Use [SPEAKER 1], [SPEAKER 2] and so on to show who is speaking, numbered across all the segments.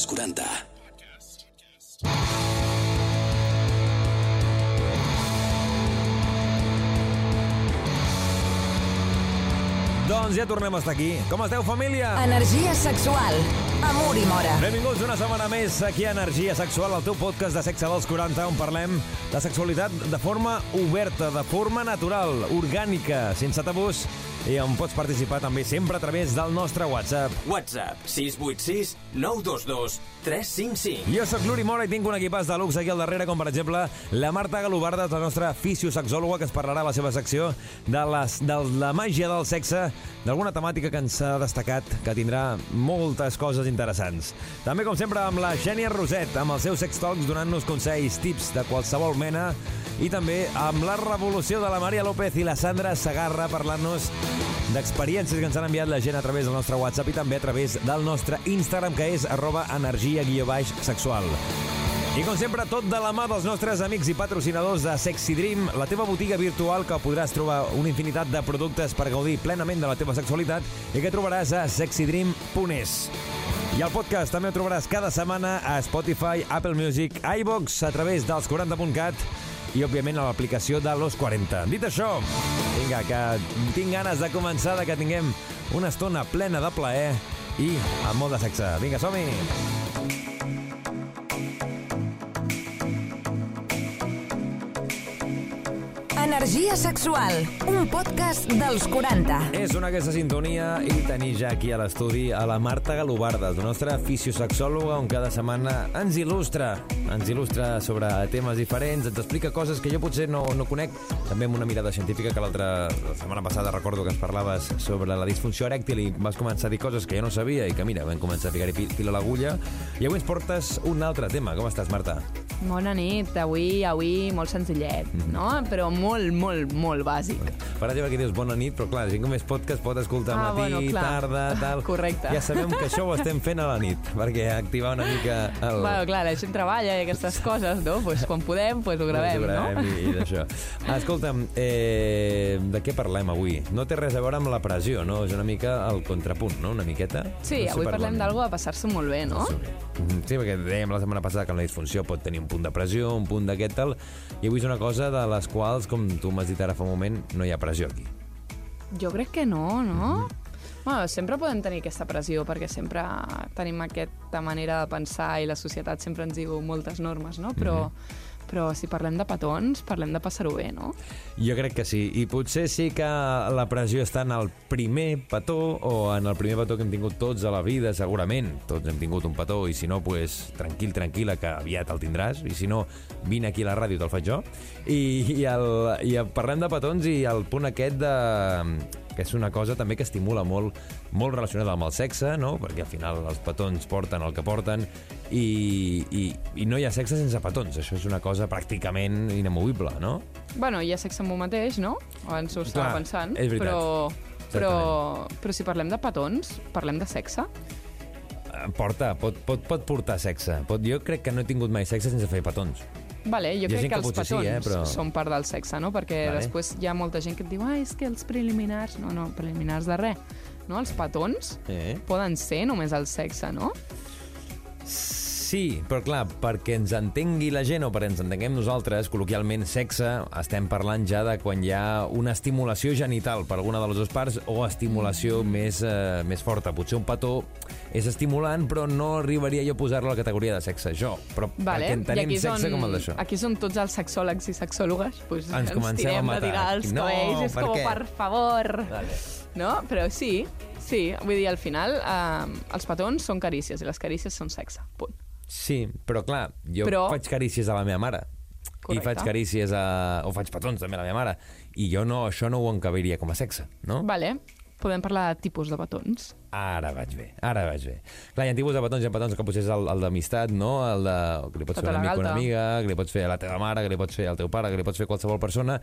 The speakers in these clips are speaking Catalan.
[SPEAKER 1] als 40.
[SPEAKER 2] Doncs ja tornem a estar aquí. Com esteu, família?
[SPEAKER 3] Energia sexual. Amor i mora.
[SPEAKER 2] Benvinguts una setmana més aquí a Energia Sexual, el teu podcast de sexe dels 40, on parlem de sexualitat de forma oberta, de forma natural, orgànica, sense tabús, i on pots participar també sempre a través del nostre WhatsApp.
[SPEAKER 4] WhatsApp 686 922 355.
[SPEAKER 2] Jo sóc l'Uri Mora i tinc un equipàs de luxe aquí al darrere, com per exemple la Marta Galobarda, la nostra fisiosexòloga, que es parlarà a la seva secció de, les, de la màgia del sexe, d'alguna temàtica que ens ha destacat, que tindrà moltes coses interessants. També, com sempre, amb la Xènia Roset, amb els seus sex talks, donant-nos consells, tips de qualsevol mena, i també amb la revolució de la Maria López i la Sandra Sagarra, parlant-nos d'experiències que ens han enviat la gent a través del nostre WhatsApp i també a través del nostre Instagram, que és arroba energia guió baix sexual. I com sempre, tot de la mà dels nostres amics i patrocinadors de Sexy Dream, la teva botiga virtual que podràs trobar una infinitat de productes per gaudir plenament de la teva sexualitat i que trobaràs a sexydream.es. I el podcast també el trobaràs cada setmana a Spotify, Apple Music, iVox, a través dels 40.cat i, òbviament, a l'aplicació de Los 40. Dit això, vinga, que tinc ganes de començar, de que tinguem una estona plena de plaer i amb molt de sexe. Vinga, som-hi!
[SPEAKER 3] Energia sexual. Un podcast dels 40.
[SPEAKER 2] És una aquesta sintonia i tenir ja aquí a l'estudi a la Marta Galobarda, la nostra fisiosexòloga, on cada setmana ens il·lustra, ens il·lustra sobre temes diferents, ens explica coses que jo potser no, no conec, també amb una mirada científica que l'altra la setmana passada recordo que ens parlaves sobre la disfunció erèctil i vas començar a dir coses que jo no sabia i que mira, vam començar a ficar-hi fil fil a l'agulla i avui ens portes un altre tema. Com estàs, Marta?
[SPEAKER 5] Bona nit, avui, avui molt senzillet, no? Però molt, molt, molt bàsic.
[SPEAKER 2] Per exemple, aquí dius bona nit, però clar, la gent com és podcast pot escoltar
[SPEAKER 5] Ah,
[SPEAKER 2] matí,
[SPEAKER 5] bueno, clar.
[SPEAKER 2] tarda, tal.
[SPEAKER 5] Correcte.
[SPEAKER 2] Ja sabem que això ho estem fent a la nit, perquè activar una mica el...
[SPEAKER 5] Bueno, clar, la gent treballa i aquestes coses, no? Pues quan podem, pues ho gravem,
[SPEAKER 2] Ho gravem
[SPEAKER 5] no?
[SPEAKER 2] i, i d'això. Escolta'm, eh, de què parlem avui? No té res a veure amb la pressió, no? És una mica el contrapunt, no? Una miqueta?
[SPEAKER 5] Sí,
[SPEAKER 2] No
[SPEAKER 5] avui parlem d'algo de passar-se molt bé, no?
[SPEAKER 2] Mhm, Sí, perquè dèiem la setmana passada que la disfunció pot tenir un punt de pressió, un punt d'aquest tal, i avui és una cosa de les quals, com tu m'has dit ara fa un moment, no hi ha pressió aquí.
[SPEAKER 5] Jo crec que no, no?
[SPEAKER 2] Mhm.
[SPEAKER 5] Bueno, sempre podem tenir aquesta pressió perquè sempre tenim aquesta manera de pensar i la societat sempre ens diu moltes normes, no? Però,
[SPEAKER 2] Mhm.
[SPEAKER 5] Però si parlem de petons, parlem de passar-ho bé, no?
[SPEAKER 2] Jo crec que sí, i potser sí que la pressió està en el primer petó o en el primer petó que hem tingut tots a la vida, segurament. Tots hem tingut un petó i si no, pues, tranquil, tranquil·la, que aviat el tindràs, i si no, vine aquí a la ràdio, te'l faig jo. I, i, el, i parlem de petons i el punt aquest de que és una cosa també que estimula molt, molt relacionada amb el sexe, no? perquè al final els petons porten el que porten i, i, i no hi ha sexe sense petons. Això és una cosa pràcticament inamovible, no?
[SPEAKER 5] Bueno, hi ha sexe amb un mateix, no? Abans ho estava
[SPEAKER 2] Clar,
[SPEAKER 5] pensant.
[SPEAKER 2] és veritat.
[SPEAKER 5] Però, però, però si parlem de petons, parlem de sexe?
[SPEAKER 2] Eh, Porta, pot, pot, pot portar sexe. Pot, jo crec que no he tingut mai sexe sense fer petons.
[SPEAKER 5] Vale, jo crec que
[SPEAKER 2] que
[SPEAKER 5] els
[SPEAKER 2] sí,
[SPEAKER 5] petons
[SPEAKER 2] eh, però-
[SPEAKER 5] són part del sexe, no? Perquè
[SPEAKER 2] Vale.
[SPEAKER 5] després hi ha molta gent que et diu ah, és que els preliminars... No, no, preliminars de res. No? Els petons
[SPEAKER 2] Eh?
[SPEAKER 5] poden ser només el sexe, no?
[SPEAKER 2] Sí, però clar, perquè ens entengui la gent o perquè ens entenguem nosaltres, col·loquialment sexe, estem parlant ja de quan hi ha una estimulació genital per alguna de les dues parts o estimulació més, eh, més forta. Potser un petó és estimulant, però no arribaria jo a posar-lo a la categoria de sexe, jo. Però
[SPEAKER 5] Vale.
[SPEAKER 2] perquè entenem sexe
[SPEAKER 5] on,
[SPEAKER 2] com el d'això.
[SPEAKER 5] aquí són tots els sexòlegs i sexòlogues, pues,
[SPEAKER 2] Ens
[SPEAKER 5] ens,
[SPEAKER 2] comencem a matar.
[SPEAKER 5] tirar els
[SPEAKER 2] No,
[SPEAKER 5] cabells, és
[SPEAKER 2] per
[SPEAKER 5] com,
[SPEAKER 2] què?
[SPEAKER 5] per favor.
[SPEAKER 2] Vale.
[SPEAKER 5] No? Però sí, sí, vull dir, al final eh, els petons són carícies i les carícies són sexe, punt.
[SPEAKER 2] Sí, però clar, jo
[SPEAKER 5] Però-
[SPEAKER 2] faig carícies a la meva mare. I
[SPEAKER 5] Correcte.
[SPEAKER 2] faig carícies a... o faig petons també a la meva mare. I jo no, això no ho encabiria com a sexe, no?
[SPEAKER 5] Vale, podem parlar de tipus de petons.
[SPEAKER 2] Ara vaig bé, ara vaig bé. Clar, hi ha tipus de petons, hi ha petons que potser és el, el d'amistat, no? El de, que li pots
[SPEAKER 5] Tota
[SPEAKER 2] fer un
[SPEAKER 5] la
[SPEAKER 2] amic o una amiga, que li pots fer a la teva mare, que li pots fer al teu pare, que li pots fer a qualsevol persona.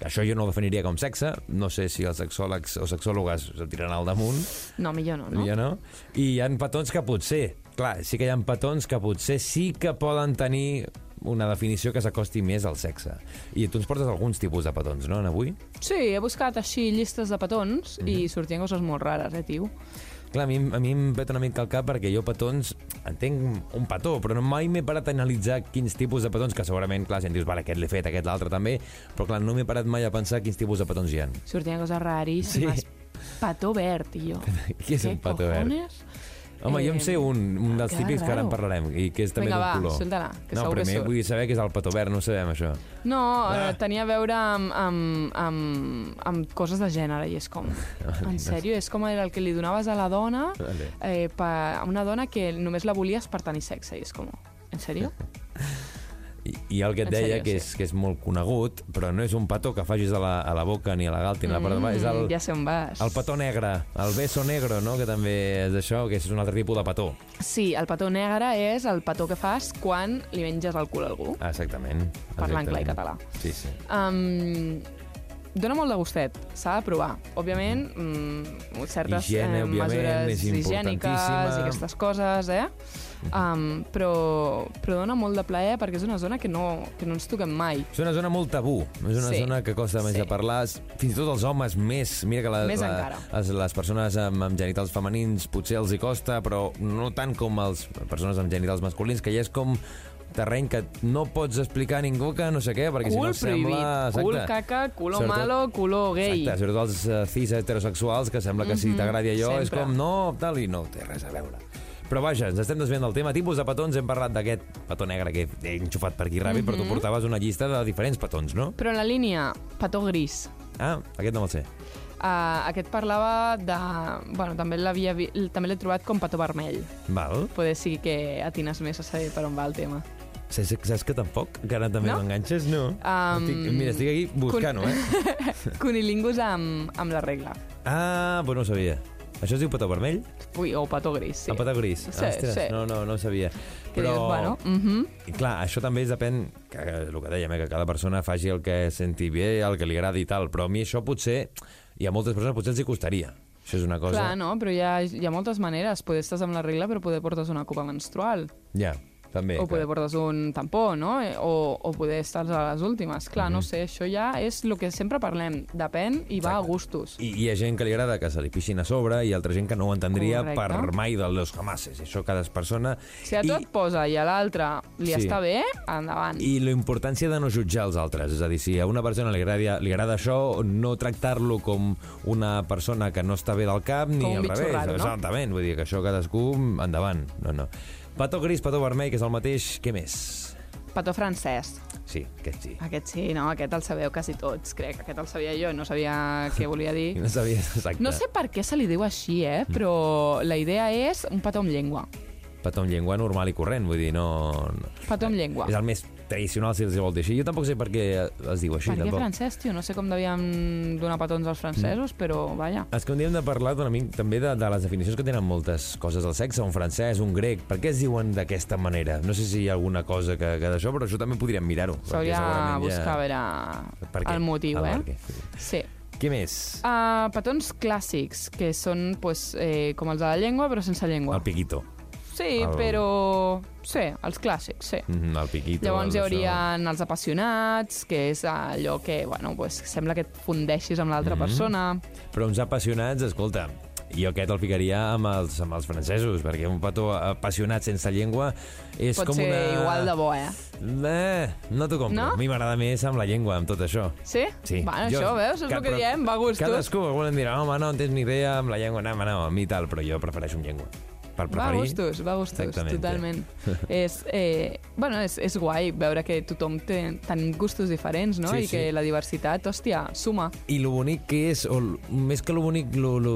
[SPEAKER 2] Que això jo no ho definiria com sexe. No sé si els sexòlegs o sexòlogues el tiraran al damunt.
[SPEAKER 5] No, millor no, no?
[SPEAKER 2] Ja no? I hi ha petons que potser, clar, sí que hi ha petons que potser sí que poden tenir una definició que s'acosti més al sexe. I tu ens portes alguns tipus de petons, no, en avui?
[SPEAKER 5] Sí, he buscat així llistes de petons
[SPEAKER 2] Mhm.
[SPEAKER 5] i sortien coses molt rares, eh, tio?
[SPEAKER 2] Clar, a mi, a mi em peta una mica el cap perquè jo petons entenc un petó, però no mai m'he parat a analitzar quins tipus de petons, que segurament, clar, si em dius, vale, aquest l'he fet, aquest l'altre també, però clar, no m'he parat mai a pensar quins tipus de petons hi ha.
[SPEAKER 5] Sortien coses raríssimes.
[SPEAKER 2] Sí.
[SPEAKER 5] Petó verd, jo.
[SPEAKER 2] Què és un petó verd? Home, jo en sé un, un dels
[SPEAKER 5] que
[SPEAKER 2] típics que ara en parlarem, i que és també
[SPEAKER 5] Vinga,
[SPEAKER 2] d'un
[SPEAKER 5] va,
[SPEAKER 2] color.
[SPEAKER 5] solta-la, que
[SPEAKER 2] no,
[SPEAKER 5] segur que
[SPEAKER 2] primer
[SPEAKER 5] surt.
[SPEAKER 2] vull saber què és el petó verd, no sabem, això.
[SPEAKER 5] No,
[SPEAKER 2] Ah.
[SPEAKER 5] eh, tenia a veure amb, amb, amb, amb coses de gènere, i és com... En sèrio? És com era el que li donaves a la dona,
[SPEAKER 2] Vale.
[SPEAKER 5] eh, per, a una dona que només la volies per tenir sexe, i és com... En sèrio?
[SPEAKER 2] I, I el que et
[SPEAKER 5] En
[SPEAKER 2] deia,
[SPEAKER 5] sèrio,
[SPEAKER 2] que,
[SPEAKER 5] sí.
[SPEAKER 2] és, que és molt conegut, però no és un petó que facis a la, a la boca, ni a la galta, ni a la part de baix, és el,
[SPEAKER 5] Mm, ja sé on vas.
[SPEAKER 2] el petó negre, el beso negro, no?, que també és això, que és un altre tipus de petó.
[SPEAKER 5] Sí, el petó negre és el petó que fas quan li menges el cul a algú.
[SPEAKER 2] Ah, exactament.
[SPEAKER 5] Parlant clar i
[SPEAKER 2] exactament.
[SPEAKER 5] català.
[SPEAKER 2] Sí, sí.
[SPEAKER 5] Um, dona molt de gustet, s'ha de provar. Òbviament, mm, certes
[SPEAKER 2] Higiene,
[SPEAKER 5] eh,
[SPEAKER 2] òbviament,
[SPEAKER 5] mesures higièniques i aquestes coses, eh? Um, però, però dona molt de plaer perquè és una zona que no, que no ens toquem mai.
[SPEAKER 2] És una zona molt tabú, és una
[SPEAKER 5] Sí.
[SPEAKER 2] zona que costa més
[SPEAKER 5] Sí.
[SPEAKER 2] de parlar, fins i tot els homes més, mira que la,
[SPEAKER 5] Més
[SPEAKER 2] la,
[SPEAKER 5] encara.
[SPEAKER 2] les, les persones amb, amb genitals femenins potser els hi costa, però no tant com les persones amb genitals masculins, que ja és com terreny que no pots explicar a ningú que no sé què, perquè si no
[SPEAKER 5] Cul prohibit,
[SPEAKER 2] sembla...
[SPEAKER 5] cul caca, culo
[SPEAKER 2] Sobretot-
[SPEAKER 5] malo, culo gay.
[SPEAKER 2] Exacte, sobretot els uh, cis heterosexuals, que sembla que si t'agradi allò és
[SPEAKER 5] sempre.
[SPEAKER 2] com no, tal, i no té res a veure. Però vaja, ens estem desviant del tema. Tipus de petons, hem parlat d'aquest petó negre que he enxufat per aquí ràpid, però tu portaves una llista de diferents petons, no?
[SPEAKER 5] Però la línia petó gris.
[SPEAKER 2] Ah, aquest no me'l sé.
[SPEAKER 5] Uh, aquest parlava de... Bueno, també l'havia vi... també l'he trobat com petó vermell.
[SPEAKER 2] Val.
[SPEAKER 5] Poder sí que atines més a saber per on va el tema.
[SPEAKER 2] Saps, saps que tampoc? Que ara també
[SPEAKER 5] No?
[SPEAKER 2] m'enganxes? No.
[SPEAKER 5] Um,
[SPEAKER 2] estic, mira, estic aquí buscant-ho, eh?
[SPEAKER 5] Cunilingus amb, amb la regla.
[SPEAKER 2] Ah, però no ho sabia. Això es diu petó vermell?
[SPEAKER 5] Ui, o petó gris, sí.
[SPEAKER 2] El petó gris?
[SPEAKER 5] Sí,
[SPEAKER 2] Ostres,
[SPEAKER 5] sí.
[SPEAKER 2] no, no, no ho sabia.
[SPEAKER 5] Que dius, bueno, mhm.
[SPEAKER 2] I clar, això també es depèn, que, el que dèiem, eh, que cada persona faci el que senti bé, el que li agradi i tal, però a mi això potser, i a moltes persones potser els hi costaria. Això és una cosa...
[SPEAKER 5] Clar, no? Però hi ha, hi ha moltes maneres. Poder estàs amb la regla, però poder portes una copa menstrual.
[SPEAKER 2] Ja, també.
[SPEAKER 5] o poder portes un tampó, no? Eh, O, o poder estar a les últimes. Clar,
[SPEAKER 2] Mhm.
[SPEAKER 5] no sé, això ja és el que sempre parlem. Depèn i va a
[SPEAKER 2] Exacte.
[SPEAKER 5] gustos.
[SPEAKER 2] I hi ha gent que li agrada que se li pixin a sobre i altra gent que no ho entendria
[SPEAKER 5] Correcte.
[SPEAKER 2] per mai de los jamases. Això cada persona...
[SPEAKER 5] Si a tu
[SPEAKER 2] I-
[SPEAKER 5] et posa i a l'altre li
[SPEAKER 2] Sí.
[SPEAKER 5] està bé, endavant.
[SPEAKER 2] I la importància de no jutjar els altres. És a dir, si a una persona li agrada, li agrada això, no tractar-lo com una persona que no està bé del cap, ni
[SPEAKER 5] Com un
[SPEAKER 2] al
[SPEAKER 5] bitxo
[SPEAKER 2] revés.
[SPEAKER 5] raro, no?
[SPEAKER 2] Exactament. Vull dir que això cadascú endavant. No, no. Petó gris, petó vermell, que és el mateix. Què més?
[SPEAKER 5] Petó francès.
[SPEAKER 2] Sí, aquest sí.
[SPEAKER 5] Aquest sí, no? Aquest el sabeu quasi tots, crec. Aquest el sabia jo i no sabia què volia dir.
[SPEAKER 2] No sabia exacte.
[SPEAKER 5] No sé per què se li diu així, eh? Però la idea és un petó amb llengua.
[SPEAKER 2] Petó amb llengua normal i corrent, vull dir, no... no.
[SPEAKER 5] Petó amb llengua.
[SPEAKER 2] És el més tradicional, si els vol dir així. Jo tampoc sé per què es diu així,
[SPEAKER 5] Per què
[SPEAKER 2] tampoc.
[SPEAKER 5] francès, tio? No sé com devíem donar petons als francesos,
[SPEAKER 2] Mm.
[SPEAKER 5] però vaja.
[SPEAKER 2] És que un dia hem de parlar una mica també de, de les definicions que tenen moltes coses del sexe, un francès, un grec. Per què es diuen d'aquesta manera? No sé si hi ha alguna cosa que, que d'això, però això també podríem mirar-ho.
[SPEAKER 5] S'hauria de buscar a veure
[SPEAKER 2] Per què?
[SPEAKER 5] el motiu,
[SPEAKER 2] Ah,
[SPEAKER 5] eh? Sí.
[SPEAKER 2] Què més?
[SPEAKER 5] Uh, petons clàssics, que són pues, eh, com els de la llengua, però sense llengua.
[SPEAKER 2] El piquito.
[SPEAKER 5] Sí,
[SPEAKER 2] el-
[SPEAKER 5] però... Sí, els clàssics, sí.
[SPEAKER 2] Mm, el piquito.
[SPEAKER 5] Llavors hi
[SPEAKER 2] el
[SPEAKER 5] haurien els apassionats, que és allò que, bueno, pues, sembla que et fundeixis amb l'altra
[SPEAKER 2] Mhm.
[SPEAKER 5] persona.
[SPEAKER 2] Això. Però uns apassionats, escolta, jo aquest el ficaria amb els, amb els francesos, perquè un petó apassionat sense llengua és
[SPEAKER 5] Pot
[SPEAKER 2] com
[SPEAKER 5] ser
[SPEAKER 2] una...
[SPEAKER 5] igual de bo, eh?
[SPEAKER 2] Eh, no t'ho compro.
[SPEAKER 5] No?
[SPEAKER 2] A mi m'agrada més amb la llengua, amb tot això.
[SPEAKER 5] Sí?
[SPEAKER 2] Sí.
[SPEAKER 5] Bueno,
[SPEAKER 2] Jo-
[SPEAKER 5] això, veus? És el que diem, va a gustos.
[SPEAKER 2] Cadascú, algú em dirà, home, no en tens ni idea amb la llengua, no, home, no, a mi tal, però jo prefereixo amb llengua. Per
[SPEAKER 5] Va a
[SPEAKER 2] preferir...
[SPEAKER 5] gustos, va a gustos,
[SPEAKER 2] Exactament.
[SPEAKER 5] totalment. és, eh, bueno, és, és guai veure que tothom té, tenim gustos diferents, no?
[SPEAKER 2] Sí,
[SPEAKER 5] I que
[SPEAKER 2] sí.
[SPEAKER 5] la diversitat, hòstia, suma.
[SPEAKER 2] I lo bonic que és, o més que lo bonic, lo, lo,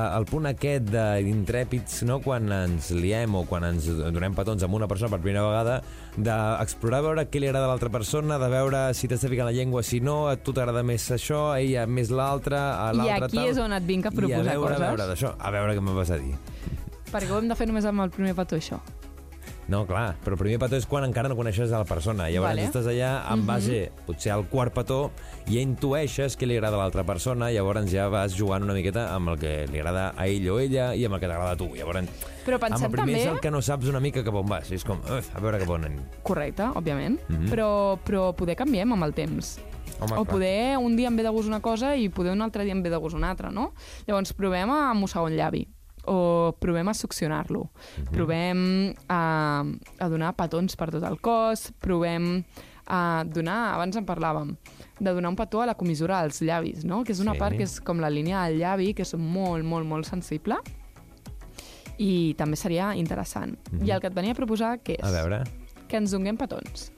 [SPEAKER 2] el punt aquest d'intrèpids, no? quan ens liem o quan ens donem petons amb una persona per primera vegada, d'explorar, veure què li agrada a l'altra persona, de veure si t'està ficant la llengua, si no, a tu t'agrada més això, a ella més l'altra, a
[SPEAKER 5] I
[SPEAKER 2] l'altre
[SPEAKER 5] aquí
[SPEAKER 2] tal.
[SPEAKER 5] és on et vinc a proposar
[SPEAKER 2] I a veure,
[SPEAKER 5] coses.
[SPEAKER 2] a veure d'això, a veure què em vas a dir.
[SPEAKER 5] Perquè ho hem de fer només amb el primer petó, això.
[SPEAKER 2] No, clar, però el primer petó és quan encara no coneixes a la persona. Llavors
[SPEAKER 5] Vale. Mhm.
[SPEAKER 2] estàs allà en base, potser al quart petó, i ja intueixes què li agrada a l'altra persona, llavors ja vas jugant una miqueta amb el que li agrada a ell o ella i amb el que t'agrada a tu. Llavors,
[SPEAKER 5] Però
[SPEAKER 2] amb
[SPEAKER 5] pensem
[SPEAKER 2] el primer
[SPEAKER 5] també...
[SPEAKER 2] és el que no saps una mica cap on vas. És com, uf, a veure cap on anem.
[SPEAKER 5] Correcte, òbviament.
[SPEAKER 2] Mhm.
[SPEAKER 5] però, però poder canviem amb el temps.
[SPEAKER 2] Home,
[SPEAKER 5] o
[SPEAKER 2] clar.
[SPEAKER 5] poder un dia em ve de gust una cosa i poder un altre dia em ve de gust una altra, no? Llavors provem a mossegar un llavi. O provem a succionar-lo, provem a, a donar petons per tot el cos, provem a donar, abans en parlàvem, de donar un petó a la comissura dels llavis, no? que és una
[SPEAKER 2] Sí.
[SPEAKER 5] part que és com la línia del llavi, que és molt, molt, molt sensible, i també seria interessant. I el que et venia a proposar, que és
[SPEAKER 2] A veure...
[SPEAKER 5] que ens donem petons,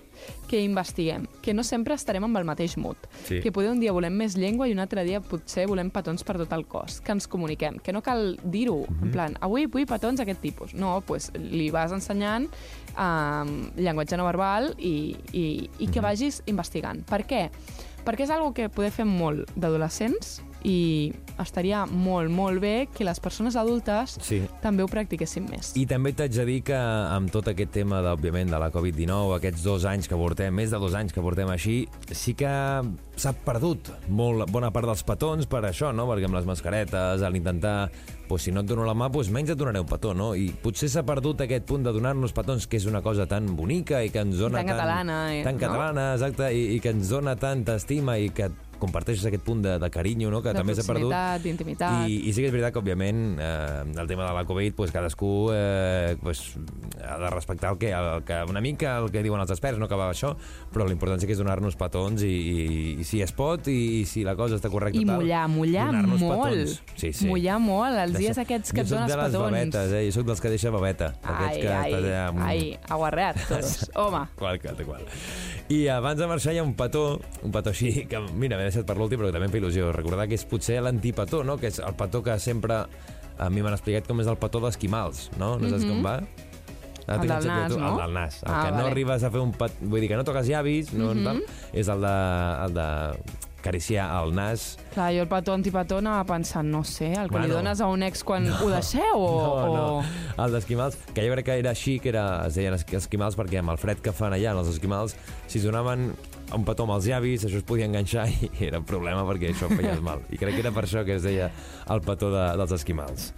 [SPEAKER 5] que investiguem, que no sempre estarem amb el mateix mood,
[SPEAKER 2] Sí.
[SPEAKER 5] que poder un dia volem més llengua i un altre dia potser volem petons per tot el cos, que ens comuniquem, que no cal dir-ho, en plan, avui vull petons d'aquest tipus. No, doncs pues, li vas ensenyant um, llenguatge no verbal i, i, i que vagis investigant. Per què? Perquè és algo que poder fer molt d'adolescents i estaria molt, molt bé que les persones adultes
[SPEAKER 2] Sí.
[SPEAKER 5] també ho practiquessin més.
[SPEAKER 2] I també t'haig de dir que amb tot aquest tema, de, òbviament, de la Covid-19, aquests dos anys que portem, més de dos anys que portem així, sí que s'ha perdut molt, bona part dels petons per això, no? Perquè amb les mascaretes, a l'intentar, pues, si no et dono la mà, pues, menys et donaré un petó, no? I potser s'ha perdut aquest punt de donar-nos petons, que és una cosa tan bonica i que ens dona
[SPEAKER 5] Tan catalana, eh,
[SPEAKER 2] Tan
[SPEAKER 5] no?
[SPEAKER 2] catalana, exacte, i, i que ens dona tanta estima i que comparteixes aquest punt de, de carinyo, no? que
[SPEAKER 5] De
[SPEAKER 2] també s'ha perdut.
[SPEAKER 5] proximitat, d'intimitat.
[SPEAKER 2] I, I sí que és veritat que, òbviament, eh, el tema de la Covid, pues, cadascú eh, pues, ha de respectar el que, el que, una mica el que diuen els experts, no acaba això, però l'importància que és donar-nos petons i, i, i si es pot i, i si la cosa està correcta
[SPEAKER 5] I mullar, mullar molt.
[SPEAKER 2] petons. Sí, sí.
[SPEAKER 5] Mullar molt, els dies
[SPEAKER 2] Deixa-
[SPEAKER 5] aquests que et
[SPEAKER 2] jo
[SPEAKER 5] dones
[SPEAKER 2] soc de les
[SPEAKER 5] petons.
[SPEAKER 2] babetes, eh? Jo soc dels que deixa babeta.
[SPEAKER 5] Ai,
[SPEAKER 2] que
[SPEAKER 5] ai,
[SPEAKER 2] allà amb-
[SPEAKER 5] ai, aguarreats, home.
[SPEAKER 2] Qual, qual, qual. I abans de marxar hi ha un petó, un petó així, que mira, m'he deixat per l'últim, però que també em fa il·lusió recordar que és potser l'antipetó, no? que és el petó que sempre a mi m'han explicat com és el petó d'esquimals, no? No saps com va? Ara
[SPEAKER 5] El del nas,
[SPEAKER 2] tu.
[SPEAKER 5] no?
[SPEAKER 2] El del nas. El
[SPEAKER 5] Ah,
[SPEAKER 2] que no
[SPEAKER 5] vale.
[SPEAKER 2] arribes a fer un pet... Vull dir que no toques llavis, no, tal, és el de, el de acariciar el nas.
[SPEAKER 5] Clar, jo el petó antipetó anava pensant, no sé, el que
[SPEAKER 2] Bueno.
[SPEAKER 5] li dones a un ex quan ho deixeu o...
[SPEAKER 2] No, no.
[SPEAKER 5] o...
[SPEAKER 2] El d'esquimals, que jo crec que era així, que era, es deien esqui- esquimals, perquè amb el fred que fan allà, els esquimals, si donaven un petó amb els llavis, això es podia enganxar i era un problema perquè això feies mal. I crec que era per això que es deia el petó de, dels esquimals.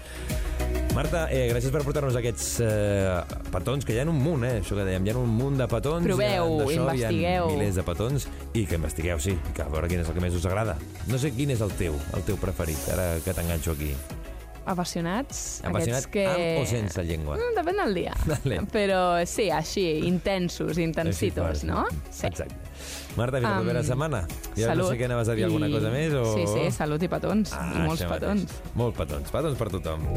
[SPEAKER 2] Marta, eh, gràcies per portar-nos aquests eh, petons, que hi ha un munt, eh? Això que dèiem, hi ha un munt de petons.
[SPEAKER 5] Proveu,
[SPEAKER 2] eh,
[SPEAKER 5] investigueu.
[SPEAKER 2] Hi milers de petons i que investigueu, sí, que a veure quin és el que més us agrada. No sé quin és el teu, el teu preferit, ara que t'enganxo aquí.
[SPEAKER 5] Apassionats,
[SPEAKER 2] Apassionat
[SPEAKER 5] aquests que...
[SPEAKER 2] amb o sense llengua?
[SPEAKER 5] Mm, depèn del dia.
[SPEAKER 2] Vale.
[SPEAKER 5] Però sí, així, intensos, intensitos, no? Sí.
[SPEAKER 2] Exacte. Marta, fins la
[SPEAKER 5] Am,
[SPEAKER 2] propera setmana. I ara no sé què anaves a dir alguna cosa més o...
[SPEAKER 5] Sí, sí, salut i petons.
[SPEAKER 2] Ah,
[SPEAKER 5] I molts
[SPEAKER 2] mateix.
[SPEAKER 5] petons.
[SPEAKER 2] Molts petons. Petons per tothom.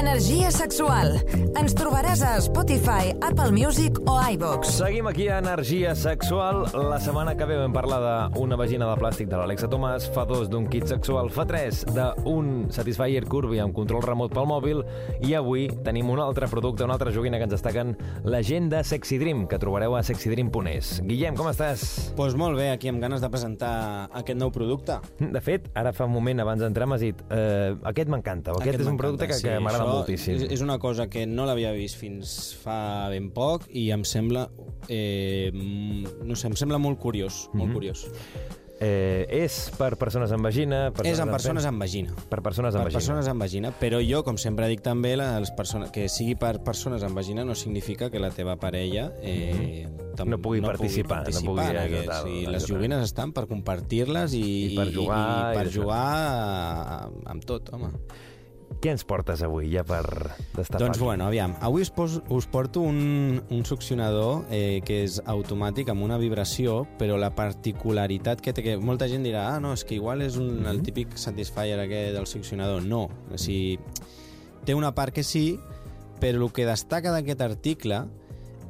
[SPEAKER 3] Energia sexual. Ens trobaràs a Spotify, Apple Music o iVox.
[SPEAKER 2] Seguim aquí a Energia Sexual. La setmana que ve vam parlar d'una vagina de plàstic de l'Alexa Tomàs, fa dos d'un kit sexual, fa tres d'un Satisfyer Curvy amb control remot pel mòbil i avui tenim un altre producte, una altra joguina que ens destaquen, la gent de Sexy Dream, que trobareu a sexydream.es. Guillem, com estàs?
[SPEAKER 1] Doncs pues molt bé, aquí amb ganes de presentar aquest nou producte.
[SPEAKER 2] De fet, ara fa un moment abans d'entrar m'has dit eh, aquest m'encanta, o aquest, és un producte que, que m'agrada moltíssim.
[SPEAKER 1] És, és una cosa que no l'havia vist fins fa ben poc i em sembla, eh, mm, no sé, em sembla molt curiós,
[SPEAKER 2] Mhm.
[SPEAKER 1] molt curiós.
[SPEAKER 2] Eh, és per persones amb vagina...
[SPEAKER 1] és amb persones
[SPEAKER 2] amb...
[SPEAKER 1] amb vagina.
[SPEAKER 2] Per persones amb
[SPEAKER 1] per
[SPEAKER 2] vagina.
[SPEAKER 1] persones amb vagina, però jo, com sempre dic també, les persones, que sigui per persones amb vagina no significa que la teva parella eh, tam-
[SPEAKER 2] Mhm. No pugui participar, no
[SPEAKER 1] participar
[SPEAKER 2] pugui,
[SPEAKER 1] en aquest.
[SPEAKER 2] total,
[SPEAKER 1] Sí,
[SPEAKER 2] total.
[SPEAKER 1] les joguines estan per compartir-les i,
[SPEAKER 2] I per jugar,
[SPEAKER 1] i,
[SPEAKER 2] i
[SPEAKER 1] per jugar eh, amb tot, home.
[SPEAKER 2] Què ens portes avui, ja per destapar?
[SPEAKER 1] Doncs bueno, aviam, avui us, pos, us porto un, un succionador eh, que és automàtic amb una vibració, però la particularitat que té, que molta gent dirà, ah, no, és que igual és un, el típic Satisfyer aquest del succionador. No, o sigui, té una part que sí, però el que destaca d'aquest article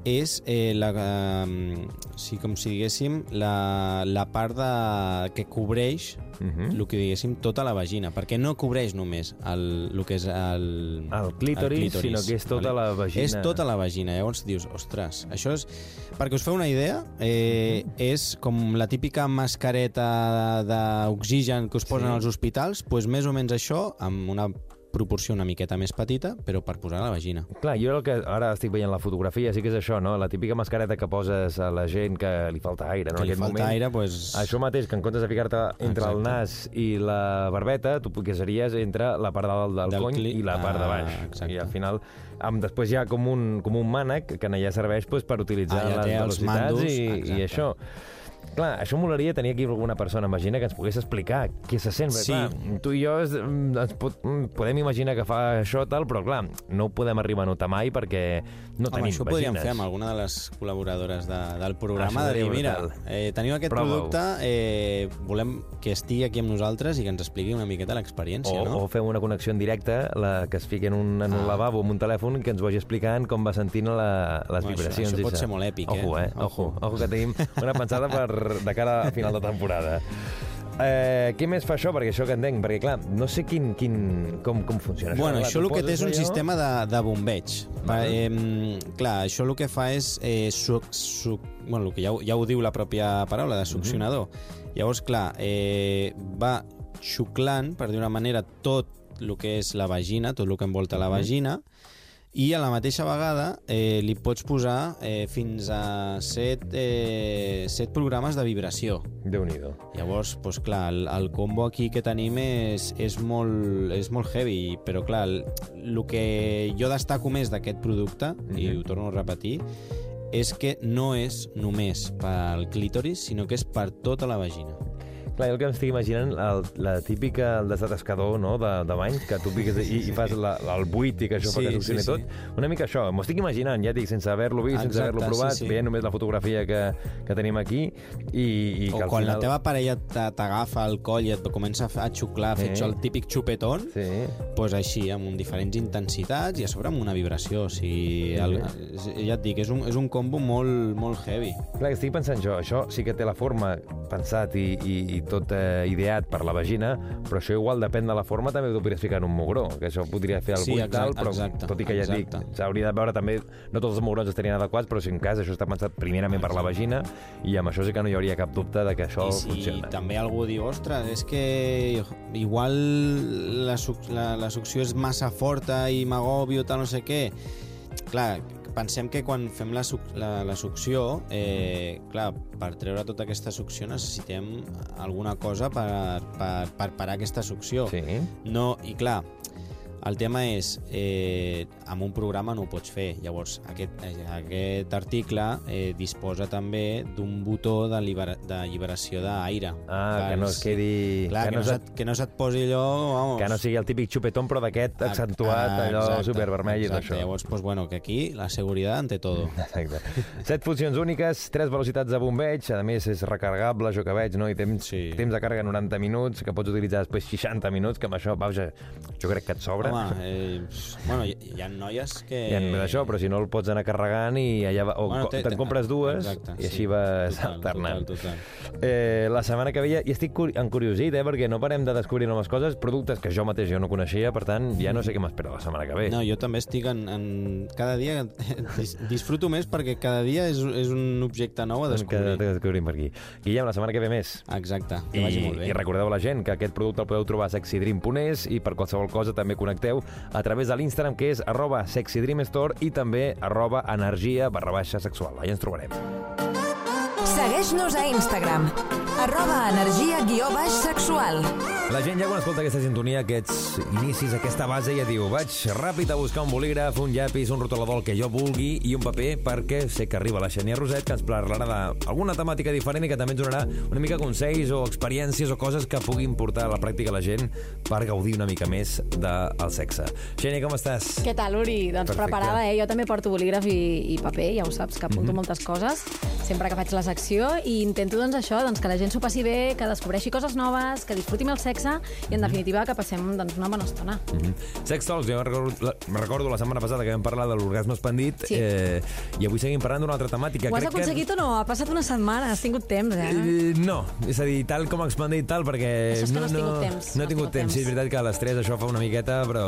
[SPEAKER 1] és eh, la, eh, sí, com si diguéssim la, la part de, que cobreix
[SPEAKER 2] Mhm.
[SPEAKER 1] el que diguéssim tota la vagina, perquè no cobreix només el, el que és el,
[SPEAKER 2] El clítoris, sinó que és tota la vagina.
[SPEAKER 1] És tota la vagina. Llavors dius, ostres, això és... Perquè us feu una idea, eh, és com la típica mascareta d'oxigen que us posen
[SPEAKER 2] Sí.
[SPEAKER 1] als hospitals, doncs més o menys això, amb una proporció una miqueta més petita, però per posar a la vagina.
[SPEAKER 2] Clar, jo el que ara estic veient la fotografia sí que és això, no? La típica mascareta que poses a la gent que li falta aire, no?
[SPEAKER 1] que
[SPEAKER 2] en
[SPEAKER 1] li falta
[SPEAKER 2] moment.
[SPEAKER 1] aire, doncs...
[SPEAKER 2] Això mateix, que en comptes de ficar-te entre el
[SPEAKER 1] Exacte.
[SPEAKER 2] nas i la barbeta, tu posaries entre la part de dalt del,
[SPEAKER 1] Del
[SPEAKER 2] cony
[SPEAKER 1] cli-
[SPEAKER 2] i la part de
[SPEAKER 1] Ah,
[SPEAKER 2] baix.
[SPEAKER 1] exacte.
[SPEAKER 2] I al final, amb, després hi ha com un, com un mànec que allà serveix pues, per utilitzar
[SPEAKER 1] Ah, ja
[SPEAKER 2] les velocitats
[SPEAKER 1] mandos,
[SPEAKER 2] i, i això. Clar, això molaria tenir aquí alguna persona, imagina, que ens pogués explicar què se sent.
[SPEAKER 1] Sí.
[SPEAKER 2] Clar, tu i jo es, ens pot, podem imaginar que fa això tal, però clar, no ho podem arribar a notar mai perquè no
[SPEAKER 1] Home,
[SPEAKER 2] tenim
[SPEAKER 1] això ho podríem
[SPEAKER 2] vagines.
[SPEAKER 1] fer amb alguna de les col·laboradores de, del programa,
[SPEAKER 2] Això
[SPEAKER 1] de dir, mira, eh, teniu aquest
[SPEAKER 2] Prova-ho.
[SPEAKER 1] producte, eh, volem que estigui aquí amb nosaltres i que ens expliqui una miqueta l'experiència,
[SPEAKER 2] O,
[SPEAKER 1] no?
[SPEAKER 2] o fem una connexió en directe, la, que es fiqui en un, en un
[SPEAKER 1] Ah.
[SPEAKER 2] lavabo amb un telèfon que ens vagi explicant com va sentint la, les
[SPEAKER 1] Home, això-
[SPEAKER 2] vibracions.
[SPEAKER 1] això
[SPEAKER 2] i
[SPEAKER 1] pot ser molt èpic,
[SPEAKER 2] ojo,
[SPEAKER 1] eh?
[SPEAKER 2] eh? Ojo,
[SPEAKER 1] Ojo.
[SPEAKER 2] ojo, que tenim una pensada per, de cara a final de temporada. Eh, què més fa això? Perquè això que entenc, perquè clar, no sé quin, quin, com, com funciona
[SPEAKER 1] Bueno, això
[SPEAKER 2] tu
[SPEAKER 1] el que té és un
[SPEAKER 2] allò-
[SPEAKER 1] sistema de, de bombeig.
[SPEAKER 2] Vale.
[SPEAKER 1] Eh, clar, això el que fa és... Eh, suc, suc, bueno, el que ja, ja ho diu la pròpia paraula, de succionador. Llavors, clar, eh, va xuclant, per dir una manera, tot el que és la vagina, tot el que envolta la vagina, i a la mateixa vegada eh, li pots posar eh, fins a set, eh, set programes de vibració.
[SPEAKER 2] Déu-n'hi-do.
[SPEAKER 1] Llavors, doncs clar, el, el combo aquí que tenim és, és, molt, és molt heavy, però clar, el, el que jo destaco més d'aquest producte, mm -hmm. i ho torno a repetir, és que no és només pel clítoris, sinó que és per tota la vagina.
[SPEAKER 2] Clar, jo el que em estic imaginant, el, la típica el desatascador no, de, de bany, que tu piques i, i fas la, el buit i que això fa
[SPEAKER 1] Sí,
[SPEAKER 2] que succioni
[SPEAKER 1] sí,
[SPEAKER 2] tot.
[SPEAKER 1] sí.
[SPEAKER 2] Una mica això, m'ho estic imaginant, ja dic, sense haver-lo vist, sense
[SPEAKER 1] Exacte,
[SPEAKER 2] haver-lo provat,
[SPEAKER 1] sí, sí.
[SPEAKER 2] veient només la fotografia que, que tenim aquí, i, i
[SPEAKER 1] O
[SPEAKER 2] que
[SPEAKER 1] quan
[SPEAKER 2] final...
[SPEAKER 1] la teva parella t'a- t'agafa el coll i et comença a xuclar,
[SPEAKER 2] Sí.
[SPEAKER 1] sí. fet el típic xupetón,
[SPEAKER 2] Sí,
[SPEAKER 1] doncs així, amb diferents intensitats i a sobre amb una vibració. O sigui, el, ja et dic, és un, és un combo molt, molt heavy.
[SPEAKER 2] Clar, estic pensant jo, això sí que té la forma pensat i, i, i tot eh, ideat per la vagina, però això igual depèn de la forma, també ho podries ficar en un mugró, que això podria fer el
[SPEAKER 1] Sí,
[SPEAKER 2] buit
[SPEAKER 1] exacte,
[SPEAKER 2] tal, però
[SPEAKER 1] exacte,
[SPEAKER 2] tot i que ja et dic,
[SPEAKER 1] exacte.
[SPEAKER 2] s'hauria de veure també, no tots els mugrons estarien adequats, però si en cas això està pensat primerament per la vagina, i amb això sí que no hi hauria cap dubte de que això
[SPEAKER 1] I si
[SPEAKER 2] funciona.
[SPEAKER 1] també algú diu, ostres, és que igual la, suc la, la succió és massa forta i m'agobio, tal, no sé què. Clar, pensem que quan fem la, suc la, la succió, eh, clar, per treure tota aquesta succió necessitem alguna cosa per, per, per parar aquesta succió.
[SPEAKER 2] Sí.
[SPEAKER 1] No, i clar, el tema és, eh, amb un programa no ho pots fer. Llavors, aquest, aquest article eh, disposa també d'un botó de, libera, de lliberació d'aire.
[SPEAKER 2] Ah, que no es quedi...
[SPEAKER 1] Clar, que, no se't, que no se't posi allò... Vamos,
[SPEAKER 2] que no sigui el típic xupetón, però d'aquest accentuat,
[SPEAKER 1] Ah,
[SPEAKER 2] allò
[SPEAKER 1] exacte,
[SPEAKER 2] supervermell i tot
[SPEAKER 1] exacte.
[SPEAKER 2] això.
[SPEAKER 1] Llavors, pues, bueno, que aquí la seguretat ante todo.
[SPEAKER 2] Exacte. Set funcions úniques, tres velocitats de bombeig, a més és recargable, jo que veig, no? i temps,
[SPEAKER 1] Sí.
[SPEAKER 2] temps de càrrega 90 minuts, que pots utilitzar després 60 minuts, que amb això, vaja, jo crec que et sobra.
[SPEAKER 1] Home, eh, bueno, hi, hi ha noies que...
[SPEAKER 2] I en d'això, però si no el pots anar carregant i allà va, o
[SPEAKER 1] Bueno,
[SPEAKER 2] te'n
[SPEAKER 1] té-
[SPEAKER 2] compres dues
[SPEAKER 1] exacte,
[SPEAKER 2] i així
[SPEAKER 1] sí.
[SPEAKER 2] vas
[SPEAKER 1] Total,
[SPEAKER 2] alternant.
[SPEAKER 1] total, total.
[SPEAKER 2] Eh, la setmana que ve ja, i estic curi encuriosit, eh, perquè no parem de descobrir noves coses, productes que jo mateix jo no coneixia, per tant, ja no sé què m'espera la setmana que ve.
[SPEAKER 1] No, jo també estic en... en cada dia dis, disfruto més perquè cada dia és, és un objecte nou a descobrir.
[SPEAKER 2] que descobrim per aquí. Guillem, la setmana que ve més.
[SPEAKER 1] Exacte, que
[SPEAKER 2] I,
[SPEAKER 1] vagi molt bé.
[SPEAKER 2] I recordeu a la gent que aquest producte el podeu trobar a sexydream.es i per qualsevol cosa també connecteu a través de l'Instagram que és arroba sexydreamstore i també arroba energia barra baixa sexual. Allà ens trobarem.
[SPEAKER 3] Segueix-nos a Instagram, arroba energia guió baix sexual.
[SPEAKER 2] La gent ja quan escolta aquesta sintonia, aquests inicis, aquesta base, ja diu vaig ràpid a buscar un bolígraf, un llapis, un rotulador, el que jo vulgui i un paper perquè sé que arriba la Xènia Roset que ens parlarà d'alguna temàtica diferent i que també ens donarà una mica consells o experiències o coses que puguin portar a la pràctica la gent per gaudir una mica més del sexe. Xènia, com estàs?
[SPEAKER 6] Què tal, Uri? Doncs
[SPEAKER 2] Perfecte.
[SPEAKER 6] preparada, eh? Jo també porto bolígraf i, i paper, ja ho saps, que apunto moltes coses sempre que faig la secció i intento doncs això, doncs que la gent s'ho passi bé, que descobreixi coses noves, que disfruti amb el sexe i en definitiva que passem doncs, una bona estona.
[SPEAKER 2] Sex Talks, jo recordo la, recordo la setmana passada que vam parlar de l'orgasme expandit
[SPEAKER 6] Sí.
[SPEAKER 2] eh, i avui seguim parlant d'una altra temàtica.
[SPEAKER 6] Ho has
[SPEAKER 2] Crec
[SPEAKER 6] aconseguit o no? Ha passat una setmana, has tingut temps, eh?
[SPEAKER 2] Eh, no, és a dir, tal com expandit tal, perquè...
[SPEAKER 6] Això és que no has tingut temps,
[SPEAKER 2] No he tingut temps. sí, és veritat que a les 3 això fa una miqueta, però,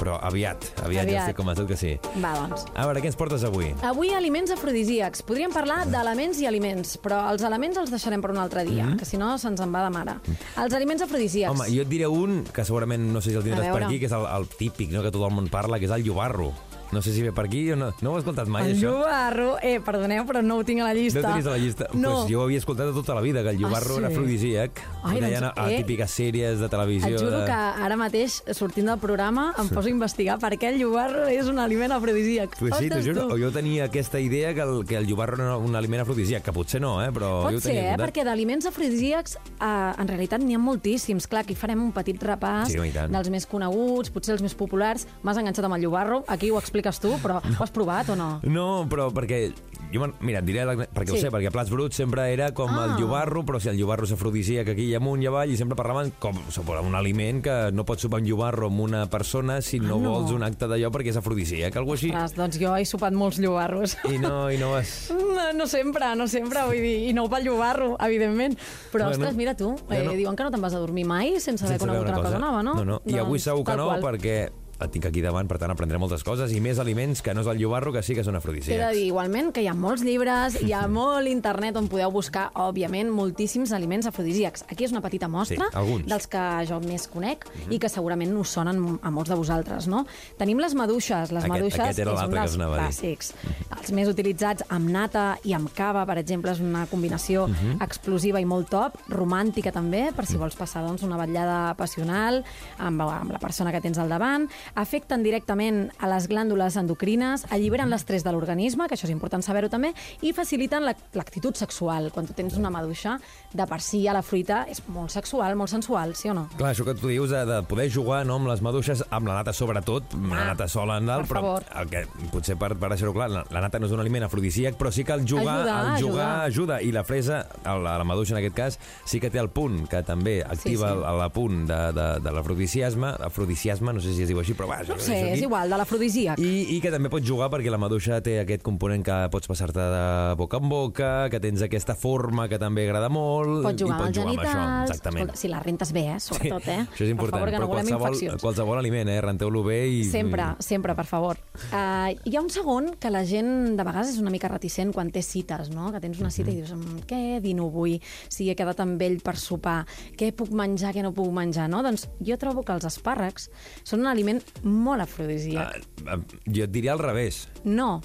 [SPEAKER 2] però aviat, aviat, ja
[SPEAKER 6] Aviat.
[SPEAKER 2] estic convençut que sí.
[SPEAKER 6] Va, doncs.
[SPEAKER 2] A veure, què ens portes avui?
[SPEAKER 6] Avui aliments afrodisíacs. Podríem parlar d'elements i aliments, però els elements els deixarem per un altre dia, que si no se'ns en va de mare. Els aliments afrodisíacs.
[SPEAKER 2] Home, jo et diré un que segurament no sé si el tindràs per aquí, que és el, el típic, no?, que tot el món parla, que és el llobarro. No sé si ve per aquí o no. No ho he escoltat mai,
[SPEAKER 6] El
[SPEAKER 2] això.
[SPEAKER 6] llobarro... Eh, perdoneu, però no ho tinc a la llista.
[SPEAKER 2] No tenies a la llista?
[SPEAKER 6] No.
[SPEAKER 2] Pues jo ho havia escoltat tota la vida, que el llobarro
[SPEAKER 6] Ah, sí?
[SPEAKER 2] era afrodisíac.
[SPEAKER 6] Ai, doncs,
[SPEAKER 2] a,
[SPEAKER 6] eh,
[SPEAKER 2] típiques sèries de televisió.
[SPEAKER 6] Et juro
[SPEAKER 2] de...
[SPEAKER 6] que ara mateix, sortint del programa, em poso a investigar per què el llobarro és un aliment afrodisíac.
[SPEAKER 2] Pues sí, t'ho juro. Jo tenia aquesta idea que el, que el llobarro era un aliment afrodisíac, que potser no, eh? però jo
[SPEAKER 6] Pot
[SPEAKER 2] ho
[SPEAKER 6] ser,
[SPEAKER 2] tenia
[SPEAKER 6] eh? perquè d'aliments afrodisíacs eh, en realitat n'hi ha moltíssims. Clar, aquí farem un petit repàs
[SPEAKER 2] Sí,
[SPEAKER 6] dels més coneguts, potser els més populars. M'has enganxat amb el llobarro, aquí ho expliques tu, però ho has provat o no?
[SPEAKER 2] No, però perquè... Jo, mira, et diré, la- perquè
[SPEAKER 6] Sí.
[SPEAKER 2] ho sé, perquè a Plats Bruts sempre era com
[SPEAKER 6] Ah.
[SPEAKER 2] el llobarro, però si el llobarro s'afrodisíac aquí i amunt i avall, i sempre parlaven com sobre un aliment que no pots sopar un llobarro amb una persona si no,
[SPEAKER 6] Ah, no.
[SPEAKER 2] vols un acte d'allò perquè és afrodisíac, alguna així.
[SPEAKER 6] Ostres, doncs jo he sopat molts llobarros.
[SPEAKER 2] I no, i no vas...
[SPEAKER 6] No, no sempre, no sempre, vull dir, i no pel llobarro, evidentment. Però,
[SPEAKER 2] Bueno,
[SPEAKER 6] ostres, mira tu, eh,
[SPEAKER 2] no-
[SPEAKER 6] diuen que no te'n vas a dormir mai sense haver conegut una cosa nova, no?
[SPEAKER 2] No, no. I avui
[SPEAKER 6] Doncs,
[SPEAKER 2] segur que no,
[SPEAKER 6] qual.
[SPEAKER 2] perquè el tinc aquí davant, per tant aprendré moltes coses, i més aliments que no és el llobarro, que sí que són
[SPEAKER 6] T'he de
[SPEAKER 2] afrodisíacs.
[SPEAKER 6] dir igualment que hi ha molts llibres, hi ha molt internet on podeu buscar, òbviament, moltíssims aliments afrodisíacs. Aquí és una petita mostra
[SPEAKER 2] Sí, alguns.
[SPEAKER 6] dels que jo més conec i que segurament us sonen a molts de vosaltres, no? Tenim les maduixes. Les
[SPEAKER 2] Aquest-
[SPEAKER 6] maduixes
[SPEAKER 2] aquest era
[SPEAKER 6] és un dels clàssics. Els més utilitzats amb nata i amb cava, per exemple, és una combinació explosiva i molt top, romàntica també, per si vols passar doncs, una vetllada passional amb, amb la persona que tens al davant. Afecten directament a les glàndules endocrines, alliberen l'estrès de l'organisme, que això és important saber-ho també, i faciliten la- l'actitud sexual. Quan tu tens una maduixa, de per si a la fruita és molt sexual, molt sensual, sí o no?
[SPEAKER 2] Clar, això que tu dius de, de poder jugar no, amb les maduixes, amb la nata sobretot, amb la
[SPEAKER 6] Ah,
[SPEAKER 2] nata sola en dalt,
[SPEAKER 6] per
[SPEAKER 2] però
[SPEAKER 6] favor.
[SPEAKER 2] el que, potser per, per deixar-ho clar, la, la nata no és un aliment afrodisíac, però sí que el jugar,
[SPEAKER 6] Ajuda,
[SPEAKER 2] el jugar
[SPEAKER 6] ajuda.
[SPEAKER 2] ajuda. I la fresa, el- la, la maduixa en aquest cas, sí que té el punt, que també activa
[SPEAKER 6] sí.
[SPEAKER 2] el, el punt de, de, de l'afrodisiasme, afrodisiasme, no sé si es diu així, però va,
[SPEAKER 6] No sé, és igual, de l'afrodisíac.
[SPEAKER 2] I, I que també pots jugar perquè la maduixa té aquest component que pots passar-te de boca en boca, que tens aquesta forma que també agrada molt.
[SPEAKER 6] Pots jugar
[SPEAKER 2] i
[SPEAKER 6] amb els
[SPEAKER 2] pots jugar amb això,
[SPEAKER 6] genitals.
[SPEAKER 2] exactament.
[SPEAKER 6] Escolta, si la rentes bé, eh, sobretot, eh?
[SPEAKER 2] Això és important,
[SPEAKER 6] Per favor, que
[SPEAKER 2] però
[SPEAKER 6] no volem
[SPEAKER 2] qualsevol,
[SPEAKER 6] infeccions.
[SPEAKER 2] qualsevol aliment, eh? Renteu-lo bé i...
[SPEAKER 6] Sempre, sempre, per favor. Uh, hi ha un segon que la gent de vegades és una mica reticent quan té cites, no? Que tens una cita i dius, "Mm, què dino avui? Si he quedat amb ell per sopar, què puc menjar, què no puc menjar, no? Doncs jo trobo que els espàrrecs són un aliment molt afrodisíac.
[SPEAKER 2] Ah, ah, jo et diria al revés.
[SPEAKER 6] No,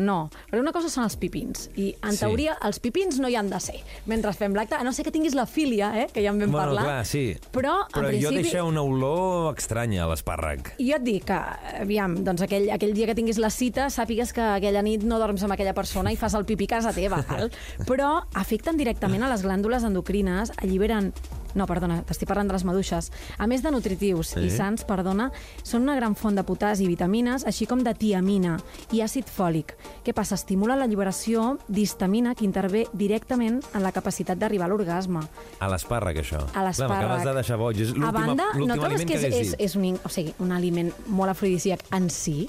[SPEAKER 6] no, perquè una cosa són els pipins, i en
[SPEAKER 2] Sí.
[SPEAKER 6] teoria els pipins no hi han de ser mentre fem l'acte, a no ser que tinguis la filia, eh, que ja en vam
[SPEAKER 2] bueno,
[SPEAKER 6] parlar.
[SPEAKER 2] clar, sí.
[SPEAKER 6] Però, en
[SPEAKER 2] Però
[SPEAKER 6] principi...
[SPEAKER 2] jo deixa una olor estranya a l'espàrrec.
[SPEAKER 6] Jo et dic que, aviam, doncs aquell, aquell dia que tinguis la cita, sàpigues que aquella nit no dorms amb aquella persona i fas el pipí a casa teva, val? Però afecten directament a les glàndules endocrines, alliberen no, perdona, t'estic parlant de les maduixes. A més de nutritius
[SPEAKER 2] Sí.
[SPEAKER 6] i sants, perdona, són una gran font de potàs i vitamines, així com de tiamina i àcid fòlic. Què passa? Estimula l'alliberació d'histamina que intervé directament en la capacitat d'arribar a l'orgasme.
[SPEAKER 2] A l'espàrrec, això.
[SPEAKER 6] A l'espàrrec.
[SPEAKER 2] Clar, M'acabes de deixar boig. És
[SPEAKER 6] A banda, no trobes que
[SPEAKER 2] que
[SPEAKER 6] és, és, és un, o sigui, un aliment molt afrodisíac en si?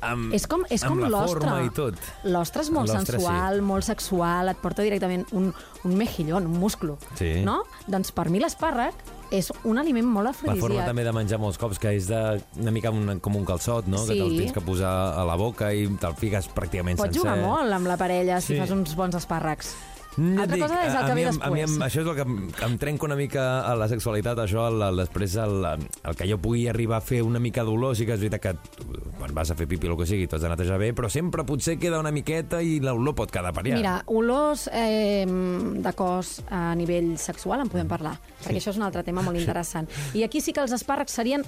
[SPEAKER 2] Amb,
[SPEAKER 6] És com, és com l'ostre.
[SPEAKER 2] forma i tot.
[SPEAKER 6] L'ostre és molt sensual, molt sexual, et porta directament un, un mejillón, un musclo.
[SPEAKER 2] Sí.
[SPEAKER 6] No? Doncs per mi l'espàrrec és un aliment molt
[SPEAKER 2] La forma
[SPEAKER 6] afrodisíac.
[SPEAKER 2] també de menjar molts cops, que és de, una mica un, com un calçot, no?
[SPEAKER 6] Sí.
[SPEAKER 2] Que te'l tens que posar a la boca i te'l fiques pràcticament
[SPEAKER 6] Pots
[SPEAKER 2] sencer.
[SPEAKER 6] jugar molt amb la parella si
[SPEAKER 2] Sí.
[SPEAKER 6] fas uns bons espàrrecs.
[SPEAKER 2] No
[SPEAKER 6] Altra
[SPEAKER 2] et
[SPEAKER 6] cosa és el que ve
[SPEAKER 2] em- A mi em,
[SPEAKER 6] després.
[SPEAKER 2] això és el que em, em trenca una mica a la sexualitat, això, el, el, després el, el que jo pugui arribar a fer una mica d'olor, sí que és veritat que quan vas a fer pipi o el que sigui, t'has de netejar bé, però sempre potser queda una miqueta i l'olor pot quedar per allà.
[SPEAKER 6] Mira, olors eh, de cos a nivell sexual en podem parlar, perquè això és un altre tema molt interessant. I aquí sí que els espàrrecs serien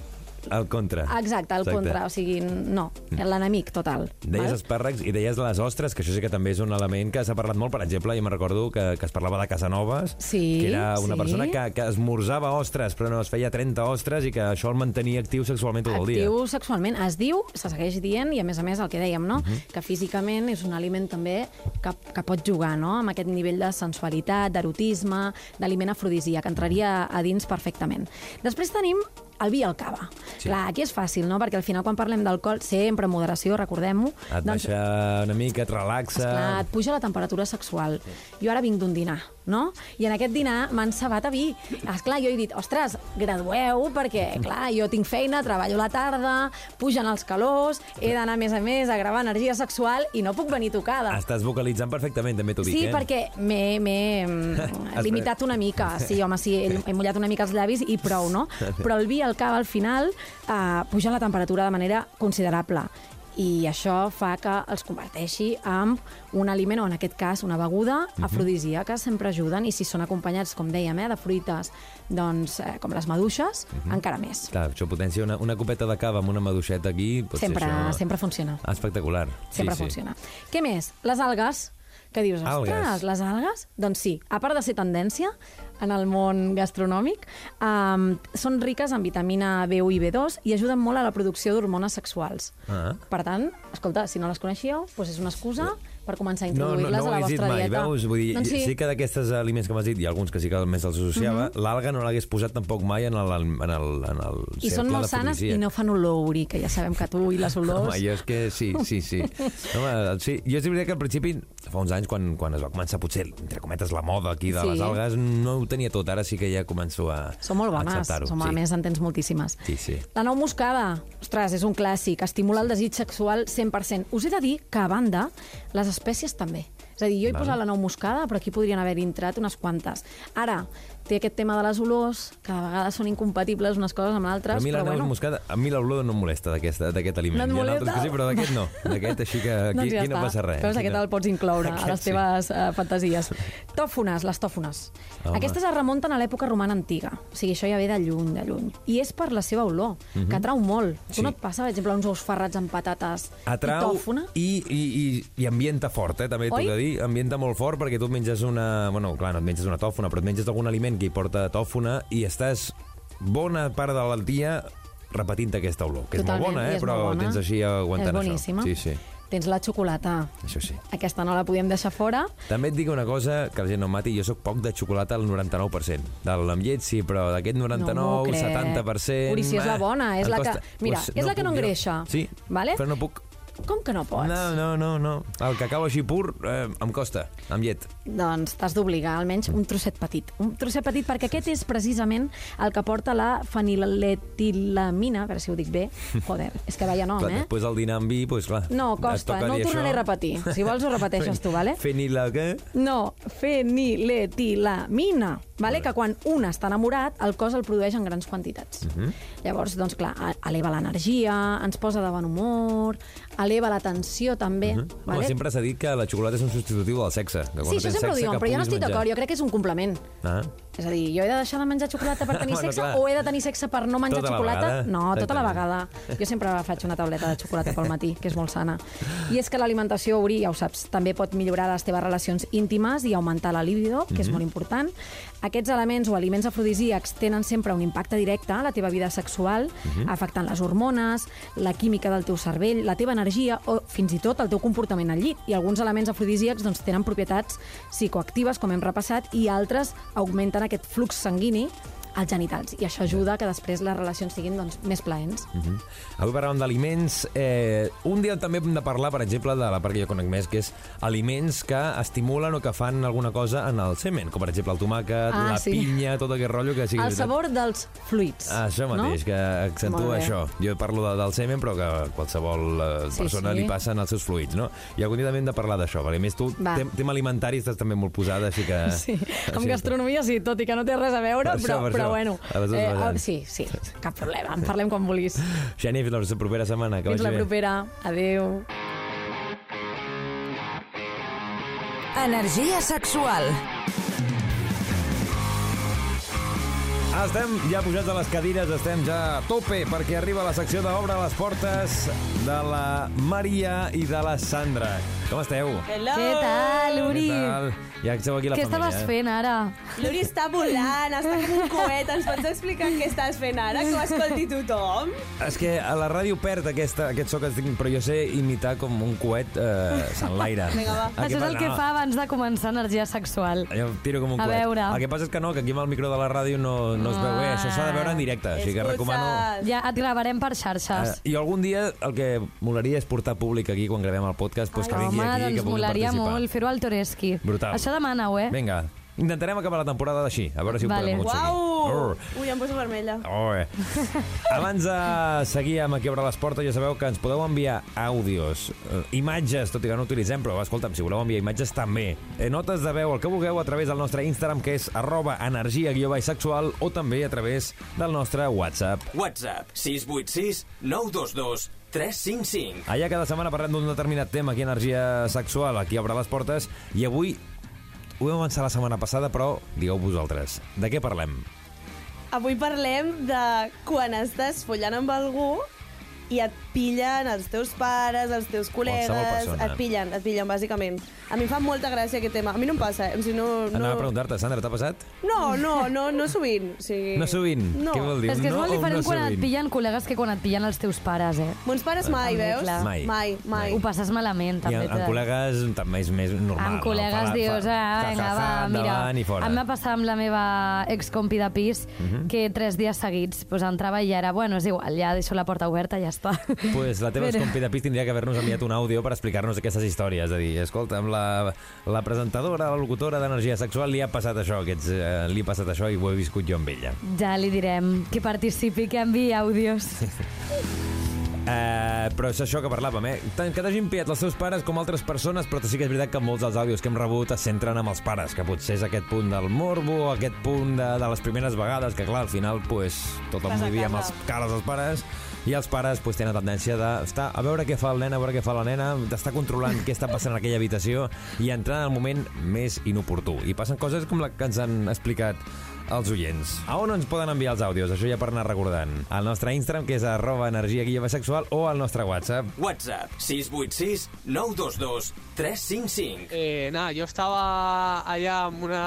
[SPEAKER 2] Al contra.
[SPEAKER 6] exacte, al contra, o sigui, no, l'enemic total.
[SPEAKER 2] Deies
[SPEAKER 6] val?
[SPEAKER 2] espàrrecs i deies les ostres, que això sí que també és un element que s'ha parlat molt. Per exemple, jo me recordo que, que es parlava de Casanovas,
[SPEAKER 6] Sí,
[SPEAKER 2] que era una
[SPEAKER 6] sí.
[SPEAKER 2] persona que, que esmorzava ostres, però no es feia 30 ostres i que això el mantenia actiu sexualment tot el dia.
[SPEAKER 6] Actiu sexualment. Es diu, se segueix dient, i a més a més el que dèiem, no?
[SPEAKER 2] Mhm.
[SPEAKER 6] que físicament és un aliment també que, que pot jugar no? amb aquest nivell de sensualitat, d'erotisme, d'aliment afrodisíac, que entraria a dins perfectament. Després tenim el vi i el cava.
[SPEAKER 2] Sí.
[SPEAKER 6] Clar, aquí és fàcil, no? perquè al final quan parlem d'alcohol, sempre en moderació, recordem-ho,
[SPEAKER 2] Et baixa una mica, et relaxa...
[SPEAKER 6] Esclar, et puja la temperatura sexual. Jo ara vinc d'un dinar, no? I en aquest dinar m'han cebat a vi. Esclar, jo he dit, ostres, gradueu, perquè, clar, jo tinc feina, treballo a la tarda, pugen els calors, he d'anar a més a més a gravar energia sexual i no puc venir tocada.
[SPEAKER 2] Estàs vocalitzant perfectament, també t'ho dic,
[SPEAKER 6] Sí,
[SPEAKER 2] eh?
[SPEAKER 6] perquè m'he mm, limitat una mica. Sí, home, sí, he, he mullat una mica els llavis i prou, no? Però el vi, el cava, al final, eh, puja la temperatura de manera considerable. I això fa que els converteixi en un aliment, o en aquest cas una beguda
[SPEAKER 2] Mhm.
[SPEAKER 6] afrodisíaca, sempre ajuden, i si són acompanyats, com dèiem, eh, de fruites doncs, eh, com les maduixes,
[SPEAKER 2] Mhm.
[SPEAKER 6] encara més.
[SPEAKER 2] Clar, això potència una, una copeta de cava amb una maduixeta aquí...
[SPEAKER 6] Sempre,
[SPEAKER 2] això...
[SPEAKER 6] sempre funciona.
[SPEAKER 2] Ah, espectacular.
[SPEAKER 6] Sempre
[SPEAKER 2] sí,
[SPEAKER 6] funciona. Què més? Les algues, que dius, ostres,
[SPEAKER 2] Algues.
[SPEAKER 6] les algues? Doncs sí, a part de ser tendència en el món gastronòmic, um, són riques en vitamina B1 i B2 i ajuden molt a la producció d'hormones sexuals.
[SPEAKER 2] Ah.
[SPEAKER 6] Per tant, escolta, si no les coneixíeu, doncs és una excusa per començar a
[SPEAKER 2] No, no,
[SPEAKER 6] introduir-les
[SPEAKER 2] no ho
[SPEAKER 6] a la vostra
[SPEAKER 2] mai,
[SPEAKER 6] dieta.
[SPEAKER 2] veus? Vull dir,
[SPEAKER 6] doncs
[SPEAKER 2] sí. sí que d'aquestes aliments que m'has dit, ha alguns que sí que més els associava, l'alga no l'hagués posat tampoc mai en el, en el, en el
[SPEAKER 6] I són molt sanes i no fan olor, Uri, que ja sabem que tu i les olors...
[SPEAKER 2] Home, jo és que sí, sí, sí. Home, sí. Jo és veritat que al principi, fa uns anys, quan, quan es va començar potser, entre cometes, la moda aquí de
[SPEAKER 6] Sí.
[SPEAKER 2] les algues, no ho tenia tot. Ara sí que ja començo a
[SPEAKER 6] Són molt
[SPEAKER 2] a
[SPEAKER 6] bones, som, a
[SPEAKER 2] sí.
[SPEAKER 6] més en tens moltíssimes.
[SPEAKER 2] Sí, sí.
[SPEAKER 6] La nou moscada, ostres, és un clàssic, estimula el desig sexual 100%. Us he de dir que, a banda, les espècies també. És a dir, jo he
[SPEAKER 2] Val.
[SPEAKER 6] posat la nou moscada, però aquí podrien haver entrat unes quantes. Ara, té aquest tema de les olors, que de vegades són incompatibles unes coses amb
[SPEAKER 2] Però
[SPEAKER 6] altres,
[SPEAKER 2] a mi la
[SPEAKER 6] però bueno.
[SPEAKER 2] moscada, a mi l'olor no em molesta d'aquest aliment.
[SPEAKER 6] No et
[SPEAKER 2] Hi ha
[SPEAKER 6] molesta?
[SPEAKER 2] altres que sí, però d'aquest no. D'aquest així que aquí,
[SPEAKER 6] doncs ja
[SPEAKER 2] aquí no passa res.
[SPEAKER 6] Veus,
[SPEAKER 2] Aquí
[SPEAKER 6] aquest
[SPEAKER 2] no.
[SPEAKER 6] el pots incloure a
[SPEAKER 2] Aquest
[SPEAKER 6] les
[SPEAKER 2] sí.
[SPEAKER 6] teves uh, fantasies. Tòfones, les tòfones.
[SPEAKER 2] Home.
[SPEAKER 6] Aquestes es remunten a l'època romana antiga. O sigui, això ja ve de lluny, de lluny. I és per la seva olor, que atrau molt. Tu
[SPEAKER 2] Mhm. Sí.
[SPEAKER 6] no et passa, per exemple, uns ous ferrats amb patates
[SPEAKER 2] Atrau
[SPEAKER 6] i tòfona?
[SPEAKER 2] i, i, i, i ambienta fort, eh, també t'ho he de dir. Ambienta molt fort perquè tu et menges una... Bueno, clar, no et menges una tòfona, però et menges algun aliment que hi porta tòfona i estàs bona part del dia repetint aquesta olor, que és
[SPEAKER 6] Totalment,
[SPEAKER 2] molt bona,
[SPEAKER 6] i
[SPEAKER 2] eh?
[SPEAKER 6] és
[SPEAKER 2] però
[SPEAKER 6] molt bona.
[SPEAKER 2] tens així aguantant
[SPEAKER 6] És boníssima.
[SPEAKER 2] això. Sí, sí,
[SPEAKER 6] Tens la xocolata.
[SPEAKER 2] això sí.
[SPEAKER 6] Aquesta no la podíem deixar fora.
[SPEAKER 2] També et dic una cosa, que la gent no mati, jo sóc poc de xocolata al 99%. De amb llet sí, però d'aquest 99,
[SPEAKER 6] no m'ho crec.
[SPEAKER 2] 70%...
[SPEAKER 6] Uri, si és la bona, és la
[SPEAKER 2] costa.
[SPEAKER 6] que... Mira,
[SPEAKER 2] Pues
[SPEAKER 6] és la que no
[SPEAKER 2] puc jo.
[SPEAKER 6] engreixa.
[SPEAKER 2] Sí,
[SPEAKER 6] Vale?
[SPEAKER 2] però no puc.
[SPEAKER 6] Com que no pots?
[SPEAKER 2] No, no, no, no. El cacau així pur eh, em costa, amb llet.
[SPEAKER 6] Doncs t'has d'obligar, almenys un trosset petit. Un trosset petit, perquè aquest és precisament el que porta la feniletilamina, a veure si ho dic bé. Joder, és que vaya nom,
[SPEAKER 2] Clar,
[SPEAKER 6] eh?
[SPEAKER 2] després del dinar amb vi, doncs clar...
[SPEAKER 6] No, costa, no ho tornaré
[SPEAKER 2] això.
[SPEAKER 6] a repetir. Si vols ho repeteixes tu, vale?
[SPEAKER 2] Fenila què?
[SPEAKER 6] No, feniletilamina, vale? que quan un està enamorat, el cos el produeix en grans quantitats.
[SPEAKER 2] Mhm.
[SPEAKER 6] Llavors, doncs clar, eleva l'energia, ens posa de bon humor, eleva la tensió també.
[SPEAKER 2] Home,
[SPEAKER 6] vale?
[SPEAKER 2] sempre s'ha dit que la xocolata és un substitutiu del sexe. Que quan
[SPEAKER 6] Sí,
[SPEAKER 2] no
[SPEAKER 6] això sempre ho diuen, però jo no estic d'acord, jo crec que és un complement.
[SPEAKER 2] Ah.
[SPEAKER 6] És a dir, jo he de deixar de menjar xocolata per tenir
[SPEAKER 2] Bueno,
[SPEAKER 6] sexe
[SPEAKER 2] clar.
[SPEAKER 6] o he de tenir sexe per no menjar
[SPEAKER 2] Tota la
[SPEAKER 6] xocolata? No, tota la vegada. Jo sempre faig una tauleta de xocolata pel matí, que és molt sana. I és que l'alimentació, Uri, ja ho saps, també pot millorar les teves relacions íntimes i augmentar la libido, que
[SPEAKER 2] Mhm.
[SPEAKER 6] és molt important. Aquests elements o aliments afrodisíacs tenen sempre un impacte directe a la teva vida sexual,
[SPEAKER 2] Mhm.
[SPEAKER 6] afectant les hormones, la química del teu cervell, la teva energia o fins i tot el teu comportament al llit. I alguns elements afrodisíacs doncs, tenen propietats psicoactives, com hem repassat, i altres augmenten aquest flux sanguini als genitals. I això ajuda que després les relacions siguin doncs, més plaents.
[SPEAKER 2] Mhm. Avui parlàvem d'aliments. Eh, un dia també hem de parlar, per exemple, de la part que jo conec més, que és aliments que estimulen o que fan alguna cosa en el semen, com per exemple el tomàquet,
[SPEAKER 6] Ah,
[SPEAKER 2] la
[SPEAKER 6] sí.
[SPEAKER 2] pinya, tot aquest rotllo que sigui...
[SPEAKER 6] El
[SPEAKER 2] veritat.
[SPEAKER 6] sabor dels fluids.
[SPEAKER 2] Ah, això mateix,
[SPEAKER 6] no?
[SPEAKER 2] que accentua això. Jo parlo de, del semen, però que qualsevol eh,
[SPEAKER 6] Sí,
[SPEAKER 2] persona
[SPEAKER 6] sí.
[SPEAKER 2] li passen els seus fluids, no? I algun dia també hem de parlar d'això, perquè a més tu,
[SPEAKER 6] Va.
[SPEAKER 2] tem tema alimentari, estàs també molt posada, així que...
[SPEAKER 6] Sí, amb gastronomia sí, tot i que no té res a veure,
[SPEAKER 2] Per això,
[SPEAKER 6] però,
[SPEAKER 2] per
[SPEAKER 6] però
[SPEAKER 2] això.
[SPEAKER 6] bueno. Eh,
[SPEAKER 2] vessants.
[SPEAKER 6] sí, sí, cap problema, en parlem quan vulguis.
[SPEAKER 2] Xeni, fins la propera setmana. Que
[SPEAKER 6] Fins la propera. Adéu.
[SPEAKER 3] Energia sexual.
[SPEAKER 2] Estem ja pujats a les cadires, estem ja a tope perquè arriba la secció d'Obre les portes de la Maria i de la Sandra. Com esteu?
[SPEAKER 7] Hello!
[SPEAKER 6] Què tal, Uri?
[SPEAKER 2] Què tal? Ja que aquí la
[SPEAKER 6] Què
[SPEAKER 2] família.
[SPEAKER 6] estaves
[SPEAKER 2] eh?
[SPEAKER 6] fent ara?
[SPEAKER 7] L'Uri està volant, està com un coet. Ens pots explicar què estàs fent ara, que ho escolti tothom?
[SPEAKER 2] És que a la ràdio perd aquesta, aquest so que tinc, però jo sé imitar com un coet eh, s'enlaire.
[SPEAKER 7] Vinga, va.
[SPEAKER 2] El
[SPEAKER 6] Això és el que fa abans de començar energia sexual.
[SPEAKER 2] Jo tiro com un
[SPEAKER 6] A
[SPEAKER 2] coet.
[SPEAKER 6] veure.
[SPEAKER 2] El que passa és que no, que aquí amb el micro de la ràdio no, no es veu bé. Això s'ha de veure en directe, així que recomano...
[SPEAKER 6] Ja et gravarem per
[SPEAKER 2] Uh,
[SPEAKER 6] xarxes.
[SPEAKER 2] I algun dia el que molaria és portar públic aquí quan gravem el podcast, pues, que
[SPEAKER 6] Ai,
[SPEAKER 2] vingui
[SPEAKER 6] home,
[SPEAKER 2] aquí i que
[SPEAKER 6] doncs
[SPEAKER 2] puguin
[SPEAKER 6] molaria
[SPEAKER 2] participar.
[SPEAKER 6] molt fer-ho al Toreski.
[SPEAKER 2] Brutal.
[SPEAKER 6] Això demana-ho, eh?
[SPEAKER 2] Vinga, Intentarem acabar la temporada així, a veure si ho
[SPEAKER 6] Vale.
[SPEAKER 2] podem aconseguir.
[SPEAKER 7] Uau!
[SPEAKER 2] Urr.
[SPEAKER 7] Ui, em poso vermella.
[SPEAKER 2] Oh, eh. Abans de seguir amb Aquí obre les portes, ja sabeu que ens podeu enviar àudios, eh, imatges, tot i que no utilitzem, però escolta'm, si voleu enviar imatges també. Eh, notes de veu, el que vulgueu, a través del nostre Instagram, que és arroba energia guió sexual, o també a través del nostre WhatsApp.
[SPEAKER 4] WhatsApp 686 922 355.
[SPEAKER 2] Allà cada setmana parlem d'un determinat tema aquí a Energia Sexual, aquí obre les portes, i avui ho vam avançar la setmana passada, però digueu vosaltres, de què parlem?
[SPEAKER 7] Avui parlem de quan estàs follant amb algú i et pillen els teus pares, els teus col·legues, et pillen, et pillen, bàsicament. A mi em fa molta gràcia aquest tema. A mi no em passa, eh? o sigui, no, no...
[SPEAKER 2] Anava a preguntar-te, Sandra, t'ha passat?
[SPEAKER 7] No, no, no, no sovint. O sigui...
[SPEAKER 2] No sovint?
[SPEAKER 7] No.
[SPEAKER 2] Què vol dir?
[SPEAKER 6] És que és
[SPEAKER 2] no
[SPEAKER 6] molt diferent
[SPEAKER 2] no
[SPEAKER 6] quan et
[SPEAKER 2] sovint?
[SPEAKER 6] pillen col·legues que quan et pillen els teus pares, eh?
[SPEAKER 7] Mons pares mai,
[SPEAKER 6] També,
[SPEAKER 7] veus?
[SPEAKER 6] clar.
[SPEAKER 2] Mai.
[SPEAKER 7] Mai, mai.
[SPEAKER 6] Ho passes malament,
[SPEAKER 2] I
[SPEAKER 6] també.
[SPEAKER 2] amb, amb col·legues també és més normal.
[SPEAKER 6] Amb col·legues
[SPEAKER 2] no?
[SPEAKER 6] dius, ah, vinga, va, mira.
[SPEAKER 2] I.
[SPEAKER 6] A mi m'ha passat amb la meva excompi de pis
[SPEAKER 2] Mhm.
[SPEAKER 6] que tres dies seguits pues, entrava i ja era, bueno, és igual, ja deixo la porta oberta i ja està.
[SPEAKER 2] Pues la teva
[SPEAKER 6] Però-
[SPEAKER 2] escompi de pis tindria que haver-nos enviat un àudio per explicar-nos aquestes històries. És a dir, escolta, amb la, la presentadora, la locutora d'Energia Sexual li ha passat això, aquests, eh, li ha passat això i ho he viscut jo amb ella.
[SPEAKER 6] Ja li direm que participi, que enviï àudios.
[SPEAKER 2] Eh, però és això que parlàvem, eh? Tant que t'hagin pillat els teus pares com altres persones, però sí que és veritat que molts dels àudios que hem rebut es centren amb els pares, que potser és aquest punt del morbo, aquest punt de, de les primeres vegades, que clar, al final pues, tothom vivia amb els cares dels pares, i els pares pues, tenen tendència d'estar a veure què fa el nen, a veure què fa la nena, d'estar controlant què està passant en aquella habitació i entrar en el moment més inoportú. I passen coses com la que ens han explicat els oients. A on ens poden enviar els àudios? Això ja per anar recordant. Al nostre Instagram, que és arroba energia guia sexual, o al nostre WhatsApp.
[SPEAKER 4] WhatsApp 686 922 355.
[SPEAKER 8] Eh, nada, yo estaba allá amb una,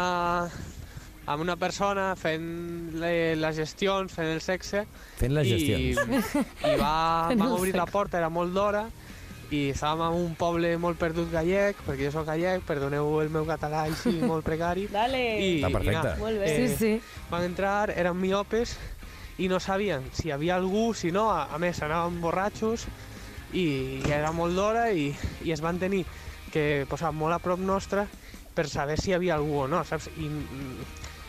[SPEAKER 8] amb una persona fent le- les gestions, fent el sexe.
[SPEAKER 2] Fent les gestions.
[SPEAKER 8] I, i va, vam obrir la porta, era molt d'hora, i estàvem en un poble molt perdut gallec, perquè jo sóc gallec, perdoneu el meu català així molt precari.
[SPEAKER 7] Dale.
[SPEAKER 8] I,
[SPEAKER 2] Està perfecte.
[SPEAKER 8] nada,
[SPEAKER 7] Molt bé.
[SPEAKER 8] eh,
[SPEAKER 6] Sí, sí.
[SPEAKER 8] Van entrar, eren miopes i no sabien si hi havia algú, si no, a, a més anaven borratxos i ja era molt d'hora i, i es van tenir que posar molt a prop nostra per saber si hi havia algú o no, saps? I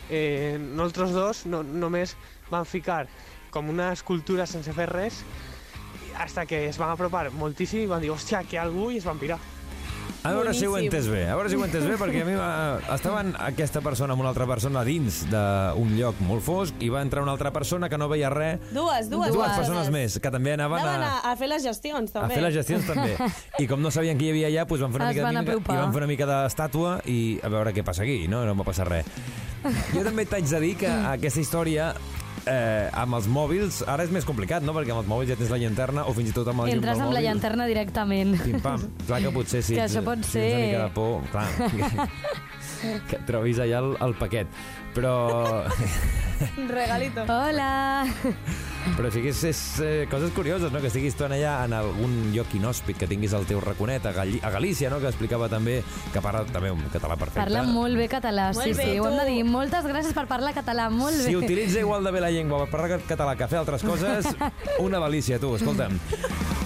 [SPEAKER 8] eh, nosaltres dos no, només van ficar com una escultura sense fer res hasta que es van apropar moltíssim i van dir, hòstia, que algú, i es van pirar.
[SPEAKER 2] A veure si ho he
[SPEAKER 7] Boníssim.
[SPEAKER 2] entès bé, a veure si ho he entès bé, perquè a mi va... estaven aquesta persona amb una altra persona dins d'un lloc molt fosc i va entrar una altra persona que no veia res.
[SPEAKER 7] Dues, dues,
[SPEAKER 2] Dues persones més, que també anaven
[SPEAKER 7] Anaven
[SPEAKER 2] a,
[SPEAKER 7] a, a fer les gestions,
[SPEAKER 2] a
[SPEAKER 7] també.
[SPEAKER 2] fer les gestions també. I com no sabien qui hi havia allà, doncs van fer una
[SPEAKER 6] Es
[SPEAKER 2] mica
[SPEAKER 6] van
[SPEAKER 2] de i van fer una mica d'estàtua i a veure què passa aquí, no? No va passar res. Jo també t'haig de dir que aquesta història eh, amb els mòbils, ara és més complicat, no? Perquè amb els mòbils ja tens la llanterna o fins i tot amb el llum
[SPEAKER 6] Entres amb la
[SPEAKER 2] mòbil.
[SPEAKER 6] llanterna directament.
[SPEAKER 2] Pim-pam. Clar que potser sí.
[SPEAKER 6] Que això pot
[SPEAKER 2] tens
[SPEAKER 6] ser-
[SPEAKER 2] una mica de por, clar. Que, que et trobis allà el, el paquet. Però,
[SPEAKER 7] Regalito.
[SPEAKER 6] Hola!
[SPEAKER 2] però sí que és, és eh, coses curioses, no? Que estiguis tu allà en algun lloc inhòspit, que tinguis el teu raconet a, Galli a Galícia, no? Que explicava també que parla també un català perfecte.
[SPEAKER 6] Parla molt bé català,
[SPEAKER 7] Molt
[SPEAKER 6] sí,
[SPEAKER 7] bé,
[SPEAKER 6] sí, ho hem de
[SPEAKER 7] tu.
[SPEAKER 6] dir. Moltes gràcies per parlar català, molt bé.
[SPEAKER 2] Si utilitza igual de bé la llengua per parlar català que fer altres coses, una delícia, tu, escolta'm.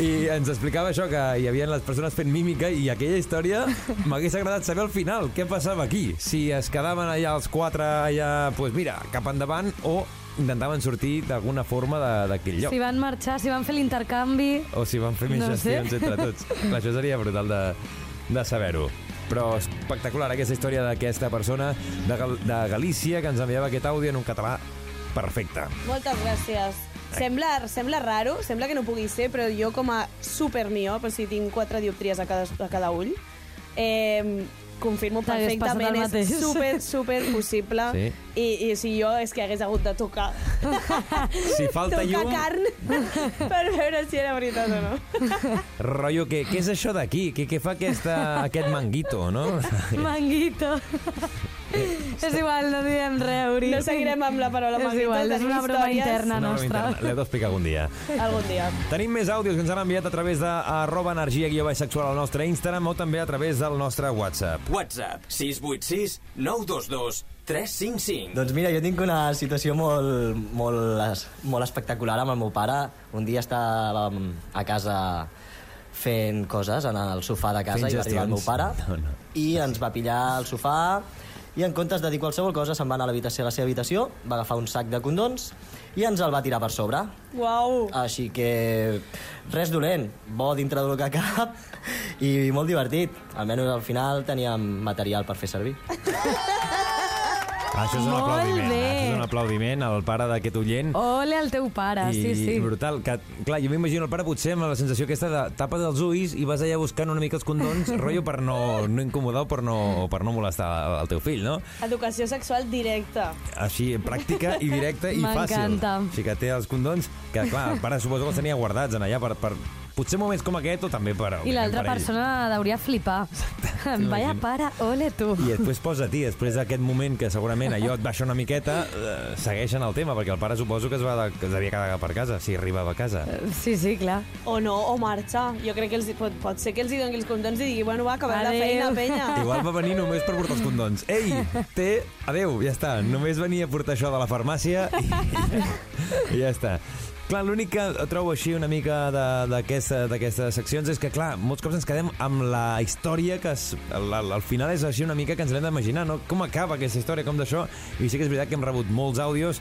[SPEAKER 2] I ens explicava això, que hi havia les persones fent mímica i aquella història m'hagués agradat saber al final què passava aquí. Si es quedaven allà els quatre, allà, doncs pues mira, cap endavant, o intentaven sortir d'alguna forma de- d'aquell lloc.
[SPEAKER 6] Si van marxar, si van fer l'intercanvi...
[SPEAKER 2] O si van fer més
[SPEAKER 6] No sé.
[SPEAKER 2] gestions entre tots. Clar, això seria brutal de, de saber-ho. Però espectacular aquesta història d'aquesta persona de, Gal de Galícia que ens enviava aquest àudio en un català perfecte.
[SPEAKER 7] Moltes gràcies. Sembla, sembla raro, sembla que no pugui ser, però jo com a supermiop, o sigui, tinc quatre dioptries a cada, a cada ull, eh, confirmo
[SPEAKER 6] T'hagués passat el
[SPEAKER 7] perfectament, és
[SPEAKER 6] mateix.
[SPEAKER 7] super, super possible.
[SPEAKER 2] Sí.
[SPEAKER 7] I, I si jo és que hagués hagut de tocar,
[SPEAKER 2] Si falta
[SPEAKER 7] tocar
[SPEAKER 2] llum,
[SPEAKER 7] carn per veure si era veritat o no.
[SPEAKER 2] rotllo, què, què és això d'aquí? Què, què fa aquesta, aquest manguito, no?
[SPEAKER 6] Manguito. és igual, no diem res, Uri.
[SPEAKER 7] No seguirem amb la paraula
[SPEAKER 6] És
[SPEAKER 7] manguito,
[SPEAKER 6] igual, és una broma
[SPEAKER 7] històries.
[SPEAKER 6] interna
[SPEAKER 2] No,
[SPEAKER 6] nostra.
[SPEAKER 2] L'he d'explicar algun dia.
[SPEAKER 7] Algun dia.
[SPEAKER 2] Tenim més àudios que ens han enviat a través de arroba energia guió baix sexual al nostre Instagram o també a través del nostre WhatsApp.
[SPEAKER 4] WhatsApp 686 922 355.
[SPEAKER 9] Doncs mira, jo tinc una situació molt, molt, molt espectacular amb el meu pare. Un dia estàvem a casa fent coses en el sofà de casa
[SPEAKER 2] Fent
[SPEAKER 9] i va arribar el meu pare
[SPEAKER 2] No, no.
[SPEAKER 9] i ens va pillar al sofà i en comptes de dir qualsevol cosa se'n va anar a l'habitació a la seva habitació, va agafar un sac de condons i ens el va tirar per sobre.
[SPEAKER 7] Uau.
[SPEAKER 9] Així que res dolent, bo dintre del que cap i molt divertit. Almenys al final teníem material per fer servir.
[SPEAKER 2] Ah, Això és un
[SPEAKER 10] Molt
[SPEAKER 2] aplaudiment.
[SPEAKER 10] bé.
[SPEAKER 2] Això és un aplaudiment al pare d'aquest oient.
[SPEAKER 10] Ole el teu pare,
[SPEAKER 2] I
[SPEAKER 10] sí, sí.
[SPEAKER 2] brutal. Que, clar, jo m'imagino el pare potser amb la sensació aquesta de tapa dels ulls i vas allà buscant una mica els condons, rotllo per no, no incomodar o per no, per no molestar el teu fill, no?
[SPEAKER 7] Educació sexual directa.
[SPEAKER 2] Així, pràctica i directa i fàcil.
[SPEAKER 10] M'encanta.
[SPEAKER 2] Així que té els condons, que clar, el pare suposo que els tenia guardats en allà per, per potser moments com aquest o també per...
[SPEAKER 10] I l'altra persona hauria flipar. Vaya pare, ole tu.
[SPEAKER 2] I després posa-t'hi, després d'aquest moment que segurament allò et baixa una miqueta, eh, segueixen el tema, perquè el pare suposo que es, va de, que es devia quedar per casa, si arribava a casa.
[SPEAKER 10] Sí, sí, clar.
[SPEAKER 7] O no, o marxar. Jo crec que els, pot, pot ser que els hi doni els condons i digui, bueno, va, acabem la
[SPEAKER 10] Adéu.
[SPEAKER 7] feina, penya.
[SPEAKER 2] Igual va venir només per portar els condons. Ei, té... Adéu, ja està. Només venia a portar això de la farmàcia i, i ja està. Clar, l'únic que trobo així una mica de- d'aquesta- d'aquestes seccions és que, clar, molts cops ens quedem amb la història que es, al, al al final és així una mica que ens l'hem d'imaginar, no? Com acaba aquesta història, com d'això? I sí que és veritat que hem rebut molts àudios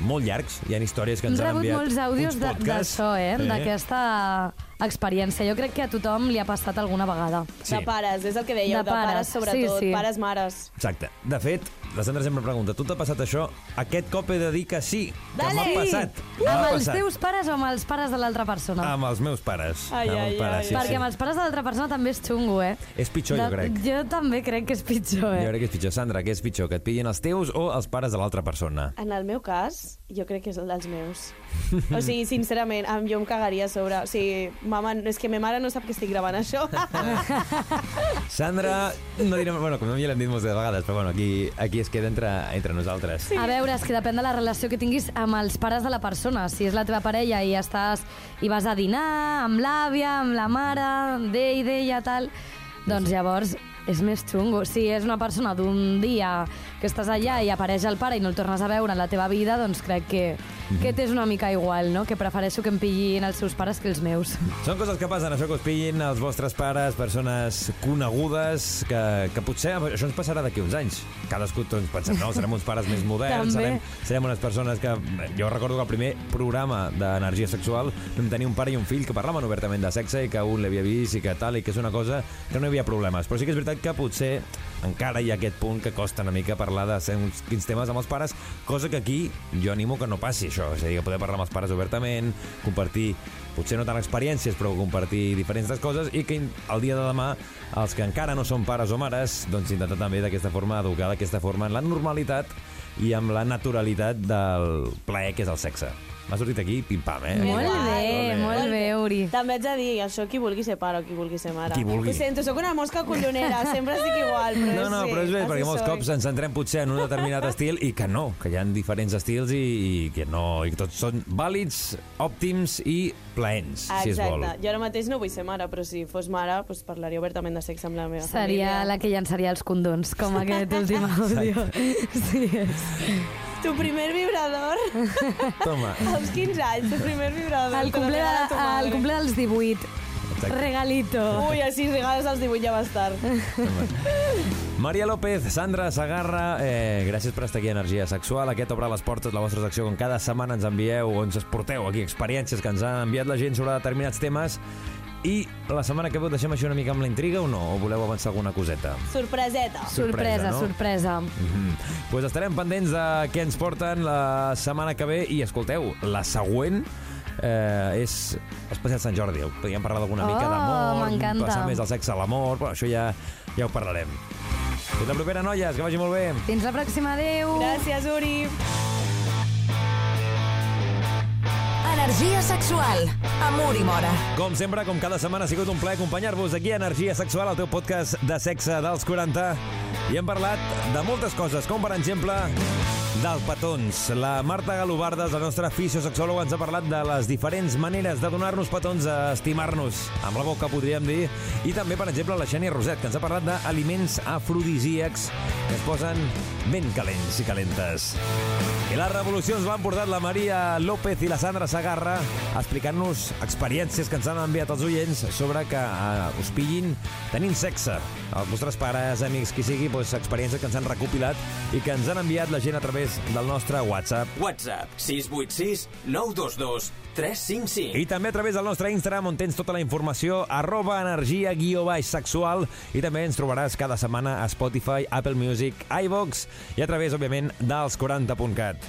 [SPEAKER 2] molt llargs. Hi ha històries que
[SPEAKER 10] Hem
[SPEAKER 2] ens han
[SPEAKER 10] rebut
[SPEAKER 2] enviat
[SPEAKER 10] molts àudios d'això, eh? D'aquesta experiència. Jo crec que a tothom li ha passat alguna vegada.
[SPEAKER 2] Sí.
[SPEAKER 7] De pares, és el que dèieu,
[SPEAKER 10] De
[SPEAKER 7] de, pares,
[SPEAKER 10] pares,
[SPEAKER 7] sobretot,
[SPEAKER 10] sí, sí.
[SPEAKER 7] pares, mares.
[SPEAKER 2] Exacte. De fet, la Sandra sempre pregunta, tu t'ha passat això? Aquest cop he de dir que sí, que m'ha passat.
[SPEAKER 10] Amb
[SPEAKER 2] M'ha
[SPEAKER 10] els
[SPEAKER 2] passat.
[SPEAKER 10] teus pares o amb els pares de l'altra persona?
[SPEAKER 2] Amb els meus pares.
[SPEAKER 7] Ai,
[SPEAKER 2] amb
[SPEAKER 7] ai,
[SPEAKER 2] els pares,
[SPEAKER 7] ai.
[SPEAKER 2] sí,
[SPEAKER 10] Perquè
[SPEAKER 2] sí.
[SPEAKER 10] amb els pares de l'altra persona també és xungo, eh?
[SPEAKER 2] És pitjor, jo crec.
[SPEAKER 10] Jo també crec que és pitjor, eh?
[SPEAKER 2] Jo crec que és pitjor. Sandra, què és pitjor? Que et pillin els teus o els pares de l'altra persona?
[SPEAKER 7] En el meu cas, jo crec que és el dels meus. O sigui, sincerament, em- jo em cagaria a sobre. O sigui, mama, és que ma mare no sap que estic gravant això.
[SPEAKER 2] Sandra, no direm... Bueno, com ja l'hem dit moltes vegades, però bueno, aquí, aquí es queda entre, entre nosaltres.
[SPEAKER 10] A veure, és que depèn de la relació que tinguis amb els pares de la persona. Si és la teva parella i estàs i vas a dinar amb l'àvia, amb la mare, d'ell, d'ella, tal, doncs llavors és més xungo. Si és una persona d'un dia que estàs allà i apareix el pare i no el tornes a veure en la teva vida, doncs crec que, que t'és una mica igual, no? Que prefereixo que em pillin els seus pares que els meus.
[SPEAKER 2] Són coses que passen, això que us pillin els vostres pares, persones conegudes, que, que potser això ens passarà d'aquí uns anys. Cadascú doncs, pensem, no, serem uns pares més moderns, serem, serem unes persones que... Jo recordo que el primer programa d'energia sexual vam tenir un pare i un fill que parlaven obertament de sexe i que un l'havia vist i que tal, i que és una cosa que no hi havia problemes. Però sí que és veritat que potser encara hi ha aquest punt que costa una mica parlar de segons quins temes amb els pares, cosa que aquí jo animo que no passi això, és a dir, que poder parlar amb els pares obertament, compartir potser no tant experiències, però compartir diferents coses i que el dia de demà els que encara no són pares o mares, doncs intentar també d'aquesta forma educar d'aquesta forma en la normalitat i amb la naturalitat del plaer que és el sexe. M'ha sortit aquí pim-pam, eh?
[SPEAKER 10] Molt bé, Uri.
[SPEAKER 7] També ets a dir, això qui vulgui ser pare o qui vulgui ser mare.
[SPEAKER 2] Qui vulgui.
[SPEAKER 7] Ho sento, sóc una mosca collonera, sempre estic igual, però
[SPEAKER 2] No, no,
[SPEAKER 7] sí,
[SPEAKER 2] però és bé, perquè molts
[SPEAKER 7] soy.
[SPEAKER 2] cops ens centrem potser en un determinat estil i que no, que hi ha diferents estils i, i que no, i que tots són vàlids, òptims i plaents, si es vol.
[SPEAKER 7] Exacte. Jo ara mateix no vull ser mare, però si fos mare, doncs parlaria obertament de sexe amb la meva
[SPEAKER 10] Seria
[SPEAKER 7] família.
[SPEAKER 10] la que llançaria els condons, com aquest últim àudio. Sí, és.
[SPEAKER 7] Tu primer vibrador
[SPEAKER 2] Toma.
[SPEAKER 7] als 15 anys, tu primer vibrador.
[SPEAKER 10] El cumple, de, el cumple dels 18.
[SPEAKER 2] Exacte.
[SPEAKER 10] Regalito.
[SPEAKER 7] Ui, els 6 regals als 18 ja va estar.
[SPEAKER 2] Maria López, Sandra Sagarra, eh, gràcies per estar aquí a Energia Sexual. Aquest obre les portes, la vostra secció, com cada setmana ens envieu o ens esporteu aquí experiències que ens ha enviat la gent sobre determinats temes. I la setmana que ve ho deixem així una mica amb la intriga o no? O voleu avançar alguna coseta?
[SPEAKER 7] Sorpreseta.
[SPEAKER 10] Sorpresa,
[SPEAKER 2] no?
[SPEAKER 10] sorpresa.
[SPEAKER 2] Mm pues estarem pendents de què ens porten la setmana que ve i escolteu, la següent eh, és especial Sant Jordi. Podríem parlar d'alguna
[SPEAKER 10] Oh,
[SPEAKER 2] mica d'amor, passar més el sexe a l'amor, però això ja, ja ho parlarem. Fins la propera, noies, que vagi molt bé.
[SPEAKER 10] Fins la pròxima, adeu.
[SPEAKER 7] Gràcies, Uri.
[SPEAKER 3] Energia sexual. Amor i mora.
[SPEAKER 2] Com sempre, com cada setmana, ha sigut un plaer acompanyar-vos aquí a Energia Sexual, el teu podcast de sexe dels 40. I hem parlat de moltes coses, com per exemple dels petons. La Marta Galobardes, la nostra fisiosexòloga, ens ha parlat de les diferents maneres de donar-nos petons a estimar-nos amb la boca, podríem dir. I també, per exemple, la Xènia Roset, que ens ha parlat d'aliments afrodisíacs que es posen ben calents i calentes. I les revolucions l'han portat la Maria López i la Sandra Sagarra explicant-nos experiències que ens han enviat els oients sobre que uh, us pillin tenint sexe. Els vostres pares, amics, qui sigui, doncs, experiències que ens han recopilat i que ens han enviat la gent a través del nostre WhatsApp.
[SPEAKER 4] WhatsApp 686 922 355.
[SPEAKER 2] I també a través del nostre Instagram, on tens tota la informació, arroba energia guió baix sexual, i també ens trobaràs cada setmana a Spotify, Apple Music, iVox, i a través, òbviament, dels 40.cat.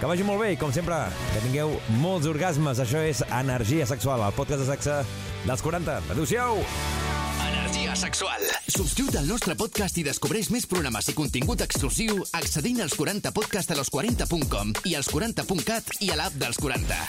[SPEAKER 2] Que vagi molt bé i, com sempre, que tingueu molts orgasmes. Això és Energia Sexual, el podcast de sexe dels 40. Adéu-siau!
[SPEAKER 11] Energia sexual. Subscriu't al nostre podcast i descobreix més programes i contingut exclusiu accedint als 40podcast a los40.com i als 40.cat i a l'app dels 40.